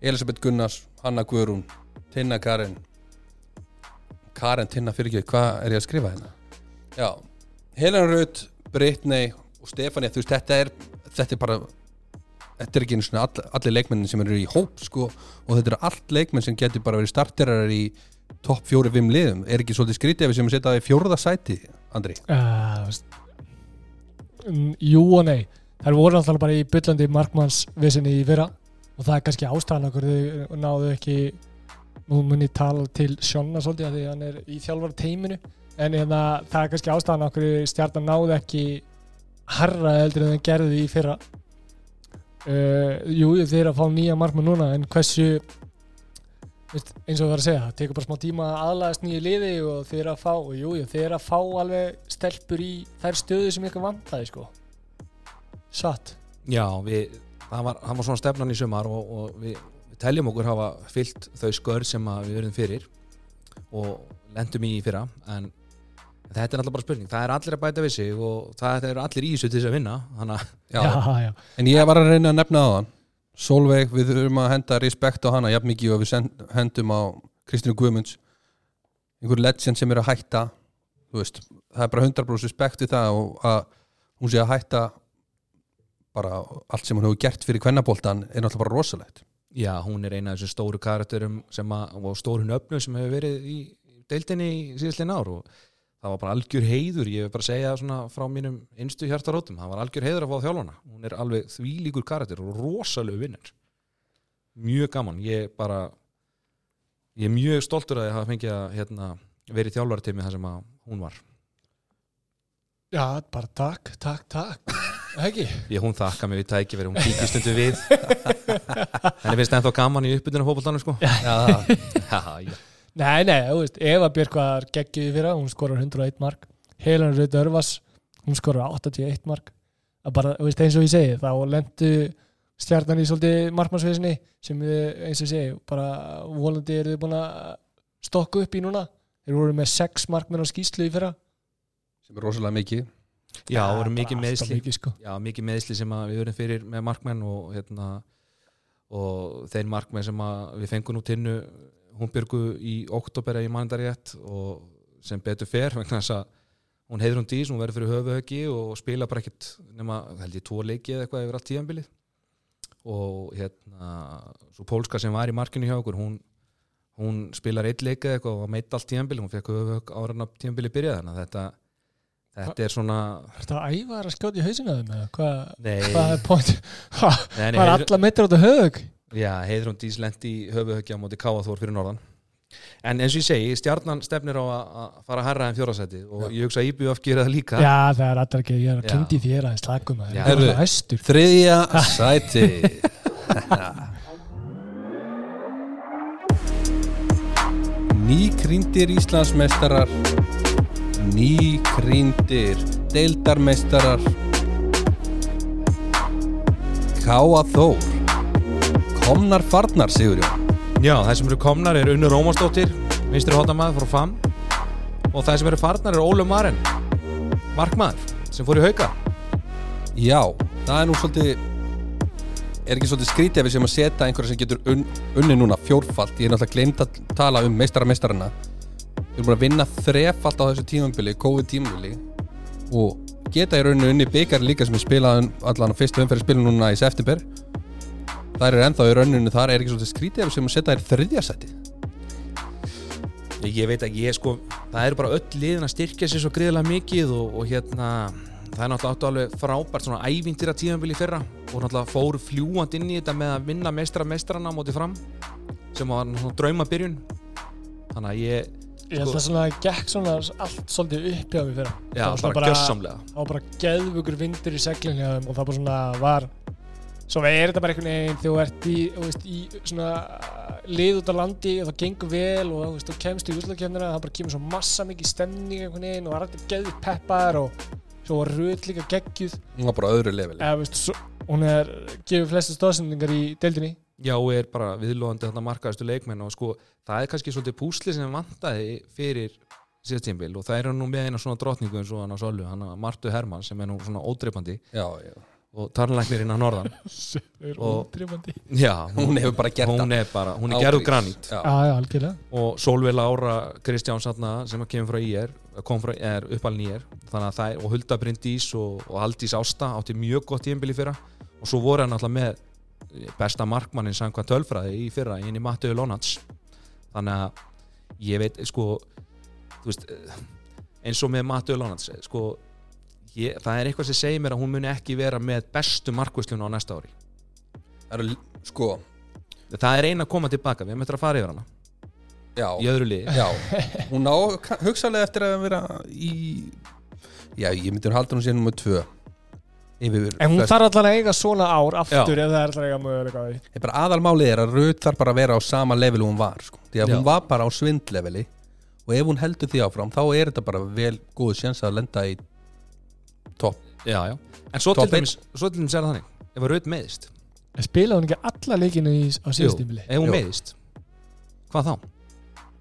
[SPEAKER 1] Elisabeth Gunnars, Hanna Guðrún Tinna Karen. Karen Tinna ekki, hvað er ég að skrifa hérna? Já, Helen Rut Brittany og Stefania þú veist, þetta er, þetta er bara þetta er ekki all, allir leikmennin sem eru í hóp sko. Og þetta eru allt leikmenn sem getur bara verið starterar í topp fjóri fimm liðum. Er ekki svolítið skrítið ef við sem að setja það í fjórða sæti Andri?
[SPEAKER 3] Uh, jú og nei. Þær voru alltaf bara í byllandi markmannsvissinni í fyrra. Og það er kannski ástæðan okkur þau náðu ekki nú mun ég tala til Sjonna svolítið að því hann er í þjálfara teiminu. En hérna, það er kannski ástæðan okkur stjarnan náðu ekki harra eldur en það gerði í fyrra. Uh, jú, þeir eru að fá nýja markmann núna en hversu veist, eins og það var að segja, það tekur bara smá tíma að aðlæðast nýju liði og þeir eru að fá og jú, þeir eru að fá alveg stelpur í þær stöðu sem ykkur vantaði sko. Satt.
[SPEAKER 2] Já, við, það, var, var svona stefnan í sumar og, og við, við teljum okkur hafa fyllt þau skör sem við verðum fyrir og lendum í fyrra en þetta er alltaf bara spurning. Það er allir að bæta við sig og það er allir í þessu til þess að vinna þannig
[SPEAKER 1] Já,
[SPEAKER 3] já, já.
[SPEAKER 1] En ég var að reyna að nefna á hann Solveig, við þurfum að henda respekt á hana jafn mikið og við hendum á Kristínu Guðmunds. Einhver legend sem er að hætta þú veist, það er bara 100% respekt við það og að hún sé að hætta bara allt sem hún hefur gert fyrir kvennaboltan er náttúrulega bara rosalegt.
[SPEAKER 2] Já, hún er eina af þessum stóru karakterum sem að, og stóru nöfnum sem hefur verið í deildinni í síðastlega ár og það var bara algjör heiður, ég vil bara segja svona frá mínum einstu hjartarótum, það var algjör heiður að fá þjálfana, hún er alveg þvílíkur karakter og rosalegu vinnur. Mjög gaman, ég bara ég er mjög stoltur að ég hafa fengið að hérna, verið þjálfartími þar sem að hún var.
[SPEAKER 3] Já, bara takk, takk, takk. Ekki?
[SPEAKER 2] Ég hún þakka mig við tæki verið, hún kíkir stundu við. Henni finnst ennþá gaman í uppbytuna fótboltanum sko.
[SPEAKER 1] Já,
[SPEAKER 2] já, já.
[SPEAKER 3] Nei, nei, þú veist, Eva Björk var geggjuð í fyrra, hún skorar 101 mark. Helen Rauð Örvas, hún skorar 81 mark. Að bara, þú veist, eins og ég segi þá lendu stjarnan í svolítið markmannsvesinni sem við, eins og ég segi bara volandi eru þið búin að stokka upp í núna. Þeir voru með 6 markmenn á skýslu í fyrra.
[SPEAKER 1] Sem er rosalega mikið.
[SPEAKER 2] Já, það voru mikið meðsli
[SPEAKER 3] mikið, sko.
[SPEAKER 2] já, mikið meðsli sem að við verðum fyrir með markmenn og hérna og þeir markmenn sem að við fengum nú tinnu hún byrgu í oktober eða í mandarétt og sem betur fer vegna þess að hún heiður hún dís, hún verður fyrir höfuhöggi og spila bara ekkert nema, held ég, tvo leiki eða eitthvað yfir allt tíðanbilið og hérna svo pólska sem var í markinu hjá okkur hún, hún spilar eitt leik eða eitthvað og var meitt allt tíðanbilið, hún fekk höfuhögg ára en að tíðanbilið byrjaði þannig að þetta þetta er svona
[SPEAKER 3] Er þetta æfa að skjóta í hausinu að þeim eða hvað, hvað er point? Hvað er alla meittur á þetta hög
[SPEAKER 2] Já, Heiðrún Dís lendi í höfuhöggja á móti Káaþór fyrir norðan. En eins og ég segi, stjarnan stefnir á að að fara að herra en fjórasæti og ég hugsa að IBF gera það líka.
[SPEAKER 3] Já, það er alltaf ekki, ég er að
[SPEAKER 2] Já.
[SPEAKER 3] kynnti þér aðeins slagum að
[SPEAKER 2] Já.
[SPEAKER 3] það er hæstur
[SPEAKER 1] Þriðja sæti. Nýkrýndir Íslandsmeistarar Nýkrýndir Deildarmeistarar. Káa Þór Komnar farnar Sigurjón.
[SPEAKER 2] Já, það sem eru komnar er Unnur Rómansdóttir vinstri hóttamæður frá FAM. Og það sem eru farnar er Ólu Maren markmaður sem fór í hauka.
[SPEAKER 1] Já, það er nú svolítið er ekki svolítið skrítið ef við sem að setja einhverja sem getur un, unni núna fjórfalt. Ég er náttúrulega glemt að tala um meistara meistarana. Við erum búin að vinna þrefalt á þessu tímambili, COVID tímambili og geta í rauninu unni byggar líka sem er spilað allan á fyrstu umferði spilum núna í september það er ennþá í rauninu þar er ekki svolítið skrítið ef við sem að setja þær í þriðja seti
[SPEAKER 2] Ég veit ekki, ég sko það eru bara öll liðin að styrkja sér svo greiðlega mikið og, og hérna það er náttúrulega áttu alveg frábært svona ævintýra tíðanbili fyrra og náttúrulega fóru fljúand inn í þetta með að vinna meistra meistrana á móti fram sem var svona drauma byrjun þannig að ég,
[SPEAKER 3] Ég held að svona gekk svona allt svolítið upp hjá mig fyrra.
[SPEAKER 2] Já,
[SPEAKER 3] Það var svona
[SPEAKER 2] bara, bara gjössamlega
[SPEAKER 3] það var bara geðvugur vindur í seglinni og það bara svona var svo er þetta bara einhvern veginn þegar þú ert í, þú veist, í svona uh, lið út á landi og það gengur vel og þú veist, kemst í úslakefnina það bara kemur svo massa mikið stemning einhvern veginn og það er alltaf geðið peppar og svo var röð líka geggjuð.
[SPEAKER 1] Hún var bara öðru leveli.
[SPEAKER 3] Eða, veist, svo, hún er gefið flestu stóðsendingar í deildinni.
[SPEAKER 2] Já, og er bara viðlóðandi þarna markaðistu leikmenn og sko, það er kannski svolítið púsli sem vantaði fyrir síðast tímbil og það er nú með eina svona drottningu eins og hann á Solu, hann að Martu Hermann sem er nú svona ódreipandi
[SPEAKER 1] já, já.
[SPEAKER 2] Og tarnlæknirinn að norðan.
[SPEAKER 3] Er
[SPEAKER 2] Og- Já,
[SPEAKER 1] hún hefur bara gert
[SPEAKER 2] hún er bara, hún er gerðu granít.
[SPEAKER 1] Já.
[SPEAKER 3] Já,
[SPEAKER 2] og Solveig Lára Kristján Sanna sem að kemur frá IR kom frá, er uppalinn IR þannig að það er, og Hulda Bryndís og, og Aldís Ásta átti mjög gott tímbili fyrra. Og svo voru hann alltaf með besta markmannin samkvæmt tölfræði í fyrra inn í Mattiðu Lónats þannig að ég veit sko veist eins og með Mattiðu Lónats sko ég, það er eitthvað sem segir mér að hún muni ekki vera með bestu markvislun á næsta ári.
[SPEAKER 1] Það eru, sko,
[SPEAKER 2] það er eina að koma tilbaka, við eftir að fara yfir hana.
[SPEAKER 1] Já,
[SPEAKER 2] í öðru liði.
[SPEAKER 1] Já. Hún á hugsanlega eftir að vera í já, ég myndi hún halda hún sér nummer tvö. Yfir
[SPEAKER 3] En hún þarf allan að eiga svona ár aftur ef það er allan að eiga möguleika á því.
[SPEAKER 1] Ég bara aðalmálið er að Rut þarf bara að vera á sama level og hún var sko. því að
[SPEAKER 2] Já.
[SPEAKER 1] hún var bara á svindleveli og ef hún heldur því áfram þá er þetta bara vel góð sjans að lenda í topp
[SPEAKER 2] já, já. en svo svo til dæmis er það þannig ef að raut meðist
[SPEAKER 3] En spilaði hún ekki alla leikinu í, á síðustímili
[SPEAKER 2] ef hún
[SPEAKER 1] Jú.
[SPEAKER 2] meðist hvað þá?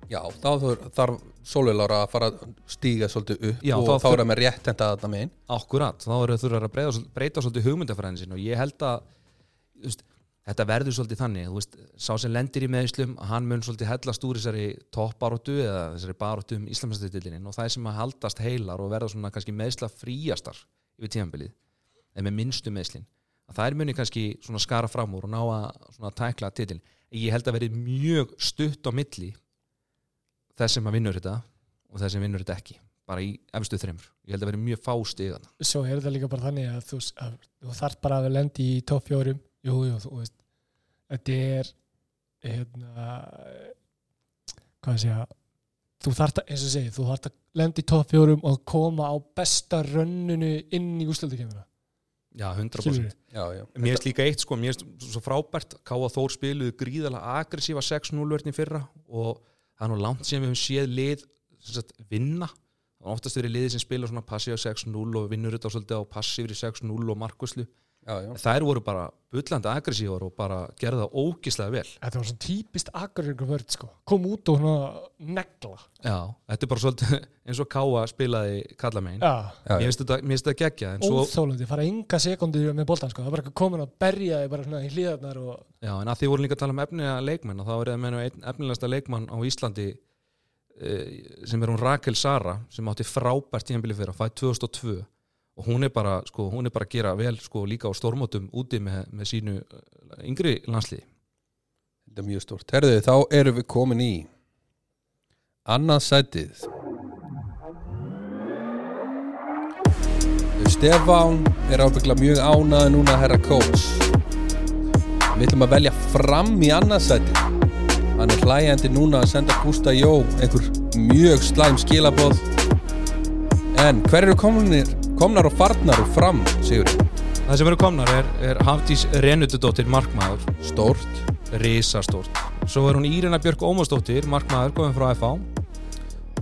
[SPEAKER 1] Já, þá þarf, þarf Sólveilára að fara að stíga svolítið upp
[SPEAKER 2] Já,
[SPEAKER 1] og
[SPEAKER 2] þá
[SPEAKER 1] er það með rétt enda þarna megin
[SPEAKER 2] Akkurat, þá eru þurfa að breyta, breyta svolítið hugmyndafræðin sin og ég held að þetta verður svolítið þannig þú veist, sá sem lendir í meðislum hann mun svolítið hellast úr þessari toppbaróttu eða þessari baróttu um Íslandsmeistardildinni og það sem að haldast heilar og verða svona kannski meðsla fríastar yfir tímanbilið eða með minnstu meðslin að það er muni kannski svona skara fram úr og ná að svona tækla titilin ég held að verði mjög stutt á milli þess sem að vinnur þetta og þess sem vinnur þetta ekki bara í efstu þreymur, ég held að verði mjög fást í þann
[SPEAKER 3] Svo er þetta líka bara þannig að þú, þú þarf bara að lendi í topp fjórum. Jú, jú, þú veist Þetta er hérna hvað að segja þú þarf að, eins og segi, þú þarf að lendi í topp fjórum og koma á besta rönnunu inn í ústöldukemuna
[SPEAKER 2] Já, 100%
[SPEAKER 3] Skilurðu?
[SPEAKER 1] Já, já.
[SPEAKER 2] Mér finnst líka eitt sko, mér finnst svo frábært Káa Þór spiluðu gríðalega aggressífa 6-0 verðin fyrra og það er nú langt sem við höfum séð lið sem sagt, vinna oftast verið liði sem spila svona passífa 6-0 og vinnur þetta svolítið á passífri 6-0 og markvæslu
[SPEAKER 1] Já, já.
[SPEAKER 2] Þær voru bara bullandi aggressívar og bara gerða það ógislega vel.
[SPEAKER 3] Þetta var svona típist akkuringur vörð sko. kom út og svona negla.
[SPEAKER 2] Já, þetta er bara svolítið eins og Káa spilaði kalla megin
[SPEAKER 3] Já,
[SPEAKER 1] Já,
[SPEAKER 2] Mér finnst þetta, geggja en, svo,
[SPEAKER 3] óþólandi, fara enga sekundir með boltan sko. það er bara komin að berja þig bara svona í hlíðarnar og
[SPEAKER 2] já, en að því voru líka að tala um efnilega leikmenn og þá er það efnilegasta leikmann á Íslandi sem er hún Rakel Sara sem átti frábært tíðanbili fyrir að fæði 2002 og hún er bara, sko, hún er bara að gera vel sko, líka á stórmótum úti með, með sínu eh, yngri landsliði.
[SPEAKER 1] Þetta er mjög stórt. Herðu, þá erum við komin í annað sætið. Stefán er ábyggla mjög ánaði núna herra coach Við ætlum að velja fram í annað sætið Hann er hlæjandi núna að senda Gústa Jó einhver mjög slæm skilaboð. En hver eru komnir, komnar og farnar og fram, Sigur?
[SPEAKER 2] Það sem eru komnar er, er Hafdís Renutudóttir markmaður,
[SPEAKER 1] Stórt.
[SPEAKER 2] Risastórt. Svo er hún Írina Björk Ómarsdóttir markmaður, komin frá FH uh,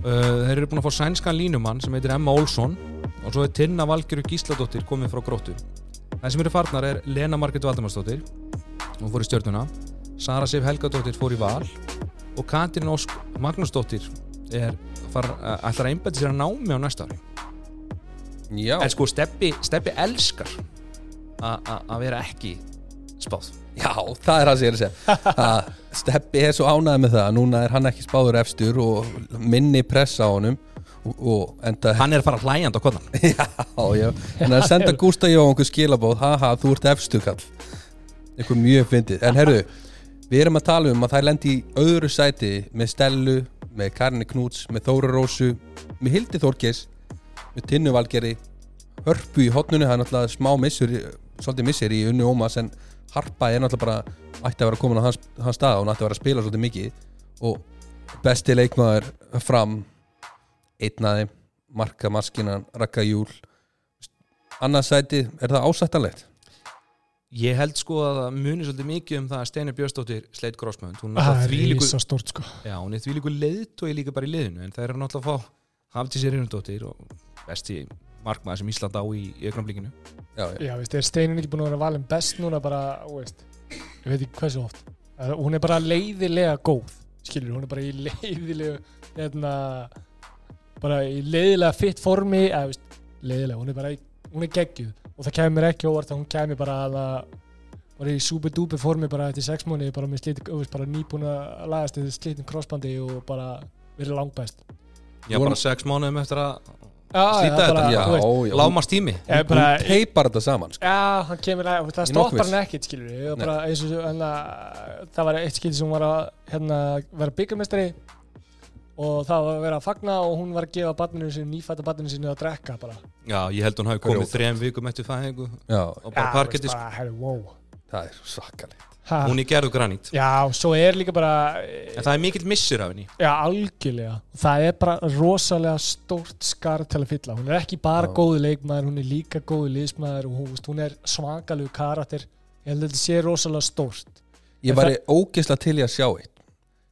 [SPEAKER 2] þeir eru búin að fá sænskan línumann sem heitir Emma Olsson. Og svo er Tinna Valgeru Gísladóttir komin frá Gróttu. Það sem eru farnar er Lena Margit Valdemarsdóttir hún fór í stjörnuna Sara Sif Helgadóttir fór í val og Katrin Ósk Magnúsdóttir er far, uh, ætlar að einbæti sér að námi á næsta ári.
[SPEAKER 1] Já,
[SPEAKER 2] en sko Steppi, Steppi elskar að vera ekki spáð.
[SPEAKER 1] Já, það er það sem ég er að segja. Steppi er svo ánægð með það. Núna er hann ekki spáður efstur og minni pressa á honum og, og enda
[SPEAKER 2] hann er að fara hlæjand á konan
[SPEAKER 1] já, já, en að senda Gústa Jó einhver skilabóð, haha, þú ert efstur kall einhver mjög fyndið. En herru, við erum að tala um að það er lendi í öðru sæti með Stellu með Karinni Knúts, með Þóru Rósu með Hildi Þórkis með Tinnu Valgeri hörpu í hotnunu, það er náttúrulega smá missur svolítið missir í unnu ómas en Harpa er náttúrulega bara ætti að vera komin á hans, hans stað og hann ætti að vera að spila svolítið mikið. Og besti leikmaður fram einn aðeim marka maskinan, rakka júl. Annað sæti, er það ásættanlegt?
[SPEAKER 2] Ég held sko að það muni svolítið mikið um það að Steini Björnsdóttir sleit crossmönd hún er
[SPEAKER 3] er sko.
[SPEAKER 2] Er þvílíkur leiðt og ég líka bara í leiðinu en það er náttúrulega að fá Hafdís Erinundóttir og besti markmaður sem Ísland á í, í augnamblíkinu
[SPEAKER 1] já, já.
[SPEAKER 3] já, veist, er Steinin ekki búin að vera valin best núna bara, þú veist, ég veit ekki hversu oft. Það- hún er bara leiðilega góð skilur, hún er bara í leiðilega hérna bara í leiðilega fitt formi eða, veist, leiðilega, hún er bara í, hún er geggjuð og það kemur mér ekki óvart að hún kemur bara að það bara í super duper formi bara eftir sex mánu bara með slítið, þú veist, bara nýbúin að lagast eftir slítið crossbandi og bara verið langbæst
[SPEAKER 2] já, bara sex mánuðum eftir að
[SPEAKER 3] Já,
[SPEAKER 2] Slíta þetta?
[SPEAKER 1] já, já.
[SPEAKER 2] lámast tími
[SPEAKER 1] Hún
[SPEAKER 3] bara,
[SPEAKER 1] teipar þetta saman sko.
[SPEAKER 3] Já, hann kemur að, það stoppar hann ekkert, skilur við, bara eins og hana, það var eitt skil sem hún var að hérna, vera byggamestari og það var að vera að fagna og hún var að gefa barninu sinu, nýfætta barninu sinu að drekka bara.
[SPEAKER 2] já, ég held hún hafi komið þrem vikum eftir fæðingu
[SPEAKER 1] já,
[SPEAKER 2] og bara
[SPEAKER 3] Já,
[SPEAKER 2] parketti
[SPEAKER 3] veist,
[SPEAKER 2] sko.
[SPEAKER 3] bara, herri, wow.
[SPEAKER 1] það er svakalegt
[SPEAKER 3] Ha,
[SPEAKER 2] hún er gerðu granít
[SPEAKER 3] Já, svo er líka bara,
[SPEAKER 2] en það er mikill missur af henni
[SPEAKER 3] já, algjörlega, það er bara rosalega stórt skar til að fylla, hún er ekki bara
[SPEAKER 1] Já.
[SPEAKER 3] góðu leikmaður, hún er líka góðu liðsmaður og hún, hún er svakalegu karakter, ég held að þetta sé rosalega stórt.
[SPEAKER 1] ég var ógeðslega til í að sjá eitt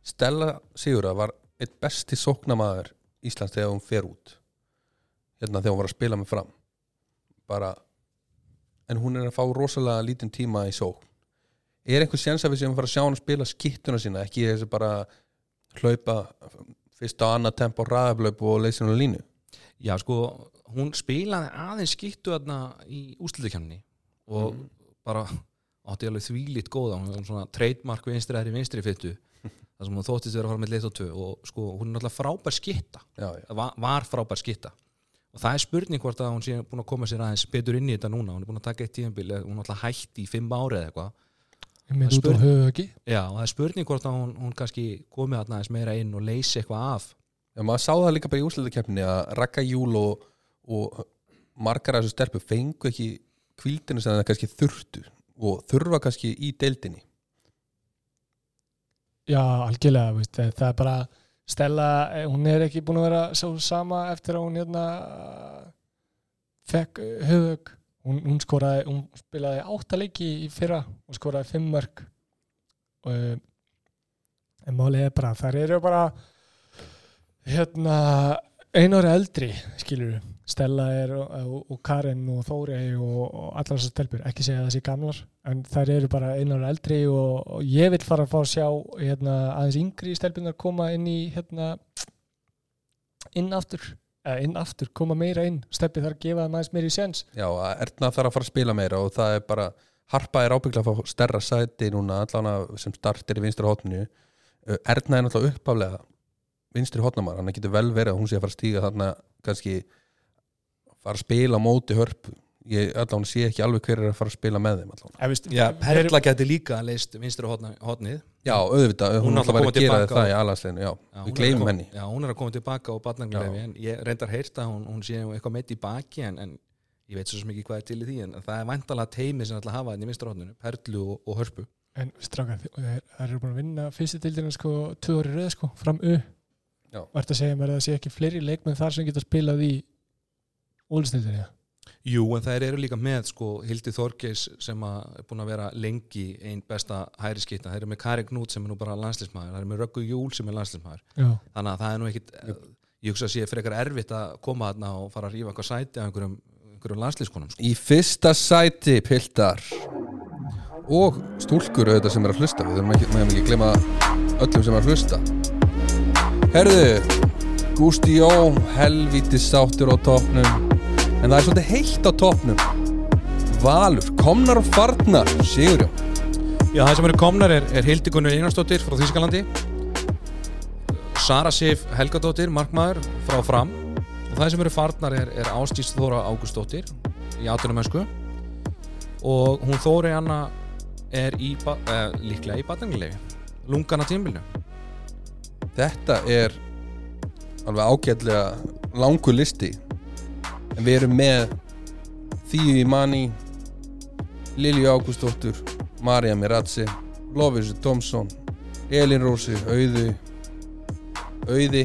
[SPEAKER 1] Stella Sigurða var eitt besti sóknamaður Íslands þegar hún fer út. Hérna þegar hún var að spila með fram. Bara en hún er að fá rosalega lítinn tíma í sókn. Er einhver séns að við séum að fara að sjá hann að spila skittuna sína ekki þessi bara hlaupa fyrst á annað tempo ræðaflaup og leysa hún á línu?
[SPEAKER 2] Já, sko, hún spilaði aðeins skittu þarna í úslutukjarni og bara átti alveg þvílít góða hún var svona trademark vinstri æri vinstri fyttu þar sem hún þóttist vera að fara með leitt og tvö og sko, hún er náttúrulega frábær skitta
[SPEAKER 1] já, já.
[SPEAKER 2] var, var frábær skitta og það er spurning hvort að hún sé búin að koma sér aðeins betur inn í þetta núna, hún er búin að taka eitt tíðanbíl hún er náttúrulega hætti í fimm ári eða eitthvað.
[SPEAKER 3] Á
[SPEAKER 2] spurning-
[SPEAKER 3] höfu ekki.
[SPEAKER 2] já, og það er spurning hvort að hún, hún kannski komið aðeins meira inn og leysi eitthvað af.
[SPEAKER 1] Já, maður sá það líka bara í úrslitakeppni að Raka Júl og, og margar af þessu stelpu fengu ekki kvildinu sem það kannski þurftu og þurfa kannski í deildinni
[SPEAKER 3] Já, algjörlega, veist, það er bara Stella, eh, hún er ekki búin að vera svo sama eftir að hún hérna fekk höfug hún, hún skoraði, hún spilaði átta leiki í fyrra og skoraði fimm mörg og eh, en málið er bara, þær eru bara hérna einu ári eldri, skilur Stella er og, og, Karen og Þórei og, og allar þessar stelpur ekki segja að það sé gamlar, en þær eru bara einu ári eldri og, og ég vil fara að fá að sjá hérna, aðeins yngri stelpunar koma inn í hérna inn aftur, eða inn aftur koma meira inn, steppi þarf að gefa þeim aðeins meira í sens
[SPEAKER 1] Já, Erna þarf að fara að spila meira og það er bara Harpa er ábyggla að fá stærra sæti núna allan sem startir í vinstri hotninu Erna er náttúrulega uppaflega vinstri hotnamar, hann getur vel verið að hún sé að fara að stíga þarna kannski fara að spila móti hörpu. Ég allan sé ekki alveg hver er að fara að spila með þeim
[SPEAKER 2] Já,
[SPEAKER 3] þeir-
[SPEAKER 2] Perla geti líka leist vinstri hotna- hotnið
[SPEAKER 1] Já, auðvitað, hún,
[SPEAKER 2] Hún
[SPEAKER 1] alltaf
[SPEAKER 2] koma
[SPEAKER 1] að gera það í
[SPEAKER 2] og-
[SPEAKER 1] alansleinu, já,
[SPEAKER 2] Já, hún
[SPEAKER 1] við
[SPEAKER 2] er að
[SPEAKER 1] gleymum
[SPEAKER 2] koma-
[SPEAKER 1] henni.
[SPEAKER 2] Já, hún er að koma tilbaka á barnangleifi en ég reyndar að hún, hún sé eitthvað meitt í baki en, en ég veit svo ekki hvað er til í því en það er væntalega teimi sem að hafa henni í vinstrahotninu, Perlu og, og Hörpu.
[SPEAKER 3] En þeir þeir eru búin að vinna fyrstu dildina sko, tvö orði röð sko, fram U.
[SPEAKER 1] Já.
[SPEAKER 3] og ert að segja mér að það sé ekki fleiri leikmenn þar sem geta spilað í ólistildinni
[SPEAKER 2] Jú, en þær eru líka með sko Hildi Þorgeis sem er búin að vera lengi einn besta hæri skýta þær eru með Kari Gnút sem er nú bara landslýsmaður þær eru með Röggu Júl sem er landslýsmaður
[SPEAKER 3] Já,
[SPEAKER 2] þannig að það er nú ekkit ég hugsa að sé frekar erfitt að koma þarna og fara að rífa eitthvað sæti af einhverjum, einhverjum landslýskonum sko.
[SPEAKER 1] Í fyrsta sæti, Piltar. Og stúlkur auðvitað sem er að hlusta. Við þurfum ekki, glema öllum sem er að hlusta. Herðu Gústi Jó, helvíti sáttur á topnum en það er svolítið heitt á topnum Valur, komnar og farnar Sigurjón.
[SPEAKER 2] Já, það sem eru komnar er, er Hildi Gunnur Einarsdóttir frá Þýskalandi. Sara Sif Helgadóttir, markmaður frá Fram. Og það sem eru farnar er, er Ástís Þóra Ágústóttir í atunumösku og hún Þóri Anna er í, eh, líklega í batningilegi lungana tímbilinu
[SPEAKER 1] Þetta er alveg ágætlega langur listi en við erum með Þíu Imani Lilju Ágústóttur Marja Mirazzi Lofis Tomsson Elin Rósi, Auði Auði.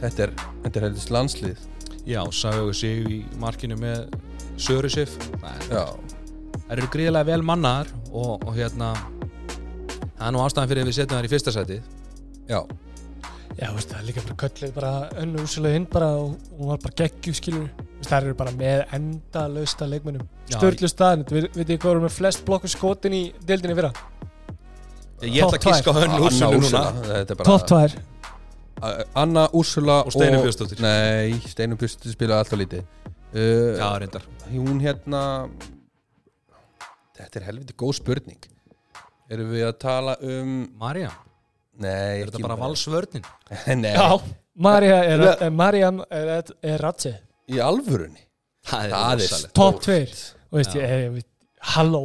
[SPEAKER 1] Þetta er, þetta er heldur landslið.
[SPEAKER 2] Já, sagði sig í markinu með Söru Sif. Það er, eru gríðilega vel mannaðar og, og hérna það er nú ástæðan fyrir að við setjum þær í fyrsta sæti
[SPEAKER 1] Já,
[SPEAKER 3] Já, veist, það er líka bara köllið bara önnu úsulega inn bara og hún var bara geggju skilur veist, það eru bara með enda lausta leikmennum
[SPEAKER 2] Já,
[SPEAKER 3] störtlu staðin, við veitum hvað voru með flest blokku skotin í deildinni fyrra?
[SPEAKER 2] Ég ætla að kíska
[SPEAKER 1] Anna
[SPEAKER 2] úrsölu núna.
[SPEAKER 1] Úrsula þetta er bara-
[SPEAKER 3] top 2
[SPEAKER 1] A- Anna Úrsula
[SPEAKER 2] Og Steinunn Björnsdóttir.
[SPEAKER 1] Nei, Steinum Björnsdóttir spilaði alltaf lítið. Uh,
[SPEAKER 2] já, reyndar.
[SPEAKER 1] Hún hérna Þetta er helviti góð spurning. Erum við að tala um
[SPEAKER 2] Marja,
[SPEAKER 1] Nei,
[SPEAKER 2] er þetta bara valsvörnin?
[SPEAKER 1] Nei,
[SPEAKER 3] Já, Maria er, er, Mariam er, er, er Ratse
[SPEAKER 1] í alvörunni?
[SPEAKER 2] Það
[SPEAKER 1] Það er
[SPEAKER 2] rosalegt.
[SPEAKER 3] top 2 og veist ég, ég, ég, halló.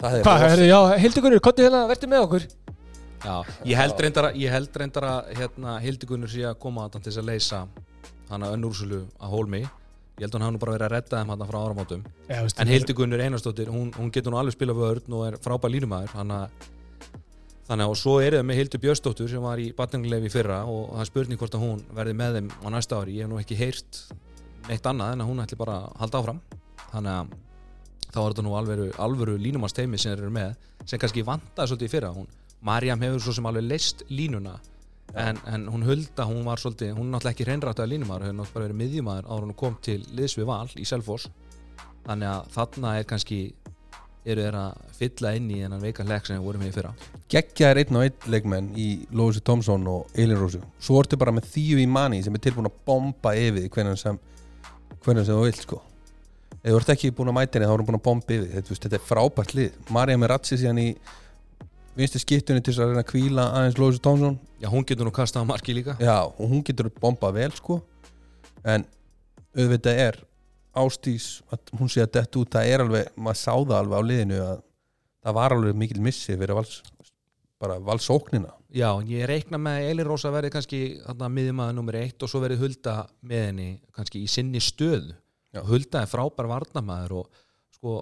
[SPEAKER 1] Það er
[SPEAKER 3] hvað,
[SPEAKER 1] rosa-
[SPEAKER 3] herri, já, Hildigunur, kottu hérna, verður með okkur.
[SPEAKER 2] Já, ég held reyndar að, ég held reyndar að hérna, Hildigunnur sé að koma að til þess að leysa hana önnúrsölu að hólmi. Ég held að hún hafa nú bara verið að redda þeim hana frá
[SPEAKER 3] veist,
[SPEAKER 2] en Hildigunnur Einarsdóttir, hún, hún getur nú alveg spila vörn og er frábær línumæður. Þannig að þannig að og svo er það með Hildur Björnsdóttur sem var í batninglefi fyrra og það er spurning hvort að hún verði með þeim á næsta ári, ég hef nú ekki heyrt neitt annað en að hún ætli bara að halda áfram. Þannig að þá er þetta nú alvöru, alvöru línumannsteimi sem eru með sem kannski vantaði svolítið fyrra. Hún, Mariam hefur svo sem alveg leist línuna en, en hún hulda, hún var svolítið hún er náttúrulega ekki hreinrættaði línumæður hefur náttúrulega bara verið miðjumæður áður en hún kom til liðs við val í Selfoss. Þannig að þarna er kannski eru þeir að fylla inn í þennan veika hlekk sem við vorum í fyrra.
[SPEAKER 1] Geggja er einn og einn leikmenn í Lósi Tomsson og Elin Rósu. Svo ertu bara með þýju í manni sem er tilbúin að bomba yfir hvernig sem hvernig sem þú vilt sko. Ef þú ert ekki búin að mæta henni þá er hún búin að bomba yfir þetta, þetta er frábært lið. Marja með ratsi síðan í vinstu skiptunni til að reyna að kvíla aðeins Lósi Tomsson
[SPEAKER 2] Já, hún getur nú kastað á marki líka.
[SPEAKER 1] Já, og hún getur bombað vel sko. En auðvitað er ástís að hún sé að detta út það er alveg, maður sá það alveg á liðinu að það var alveg mikil missi fyrir vals, bara valsóknina.
[SPEAKER 2] Já, ég reikna með að Elin Rósa verði kannski þarna miðjumæður nummer eitt og svo verði Hulda með henni kannski í sinni stöðu.
[SPEAKER 1] Já.
[SPEAKER 2] Hulda er frábær varnamæður og sko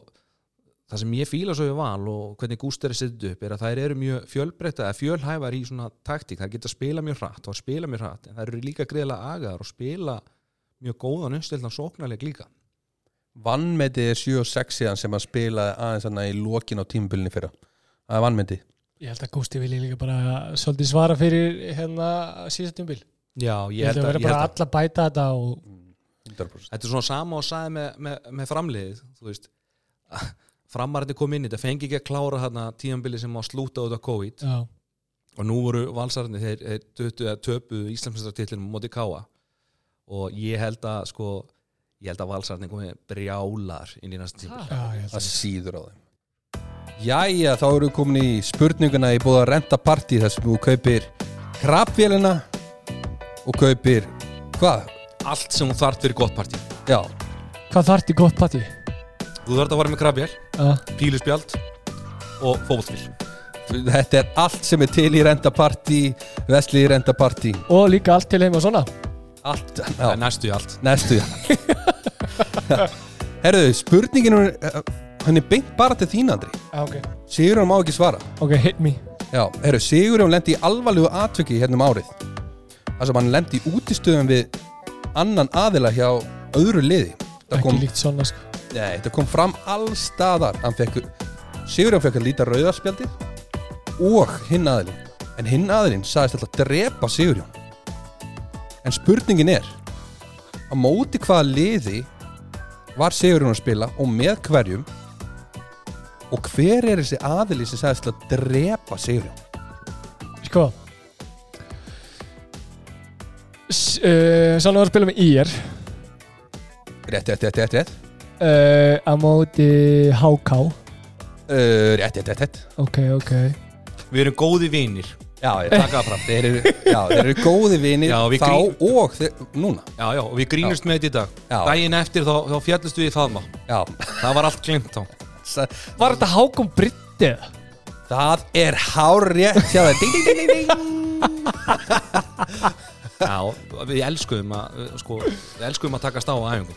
[SPEAKER 2] það sem ég fíla svo við val og hvernig Gúster er sett upp er að þær eru mjög fjölbreytta eða fjölhæfar í svona taktík, þær geta spila mjög hratt og spila mjög hratt, en þær eru líka greiðlega agaðar og spila mjög góðan umstildan sóknarleik líka
[SPEAKER 1] vannmetið er 7 og 6 síðan sem að spila aðeins þarna í lokin á tímubilinni fyrra. Það er vannmetið
[SPEAKER 3] ég held að Gústi vilji líka bara svolítið svara fyrir hérna síðast tjumbil
[SPEAKER 2] Já,
[SPEAKER 3] ég held að vera
[SPEAKER 2] ég
[SPEAKER 3] bara alla bæta þetta og
[SPEAKER 1] 100%
[SPEAKER 2] Þetta er svona sama og sagði með, með, með framliðið þú veist. Framarandi kom inn í þetta, fengi ekki að klára þarna tíðanbili sem á slúta út af COVID.
[SPEAKER 3] Já,
[SPEAKER 2] og nú voru valsararnir þeir, þeir tötu, töpuðu Íslandsmestartitlinum móti Káa og ég held að sko, ég held að valsararnir komi brjálar inn í næsta tíma
[SPEAKER 3] já, ég held
[SPEAKER 1] það
[SPEAKER 3] að
[SPEAKER 1] síður á þeim. Jæja, þá erum við komin í spurninguna. Í búið að renta partí þar sem þú kaupir krabvélina og kaupir hvað?
[SPEAKER 2] Allt sem hún þarf fyrir gott partí.
[SPEAKER 1] Já,
[SPEAKER 3] hvað þarf til gott patti?
[SPEAKER 2] Þú þarf að fara með krabjál,
[SPEAKER 3] Já,
[SPEAKER 2] píluspjald og fótballspill
[SPEAKER 1] þetta er allt sem er til í renta partí Vesli í renta partí.
[SPEAKER 3] Og líka allt til heima og svona.
[SPEAKER 1] Allt,
[SPEAKER 2] Það
[SPEAKER 1] já,
[SPEAKER 2] er næstu í allt.
[SPEAKER 1] Næstu Herðu, spurningin eh, hann er beint bara til þín Andri.
[SPEAKER 3] Já, ok,
[SPEAKER 1] Sigurjón má ekki svara.
[SPEAKER 3] Ok, hit me.
[SPEAKER 1] Já, herru, Sigurjón lendi í alvarlegu atviki hérna um árið. Það sem hann lendi í útistöðum við annan aðila hjá öðru liði. Það
[SPEAKER 3] ekki
[SPEAKER 1] kom,
[SPEAKER 3] líkt svona sko.
[SPEAKER 1] nei, það kom fram allstaðar Sigurjón fekk að líta rauðarspjaldi og hinn aðilinn. En hinn aðilinn sagðist alltaf að drepa Sigurjón. En spurningin er á móti hvaða liði var Sigurjón að spila og með hverjum? Og hver er þessi aðili sem sagðist að drepa Sigurjón
[SPEAKER 3] Sko uh, Sannu var að spila með IR
[SPEAKER 1] Rétt, rétt, rétt, rétt, rétt.
[SPEAKER 3] Uh, Á móti HK
[SPEAKER 1] uh, Rétt, rétt, rétt, rétt.
[SPEAKER 3] Ok, ok.
[SPEAKER 2] Við erum góði vinir
[SPEAKER 1] Já, ég
[SPEAKER 2] Taka það fram
[SPEAKER 1] Þeir eru, já, þeir eru góði vinir
[SPEAKER 2] Já, við
[SPEAKER 1] þá
[SPEAKER 2] grín-
[SPEAKER 1] og þeir, núna.
[SPEAKER 2] Já, já, og við grínust með þetta í dag.
[SPEAKER 1] Já.
[SPEAKER 2] Daginn eftir þá, þá fjallist við í faðma.
[SPEAKER 1] Já,
[SPEAKER 2] Það var allt glimt þá.
[SPEAKER 1] Sa-
[SPEAKER 3] Var þetta Hákon Brittið?
[SPEAKER 1] það er hár rétt hjá þeir Ding, ding, ding, ding, ding.
[SPEAKER 2] Já, við elskuðum að sko, við elskuðum að takast á á æfingu.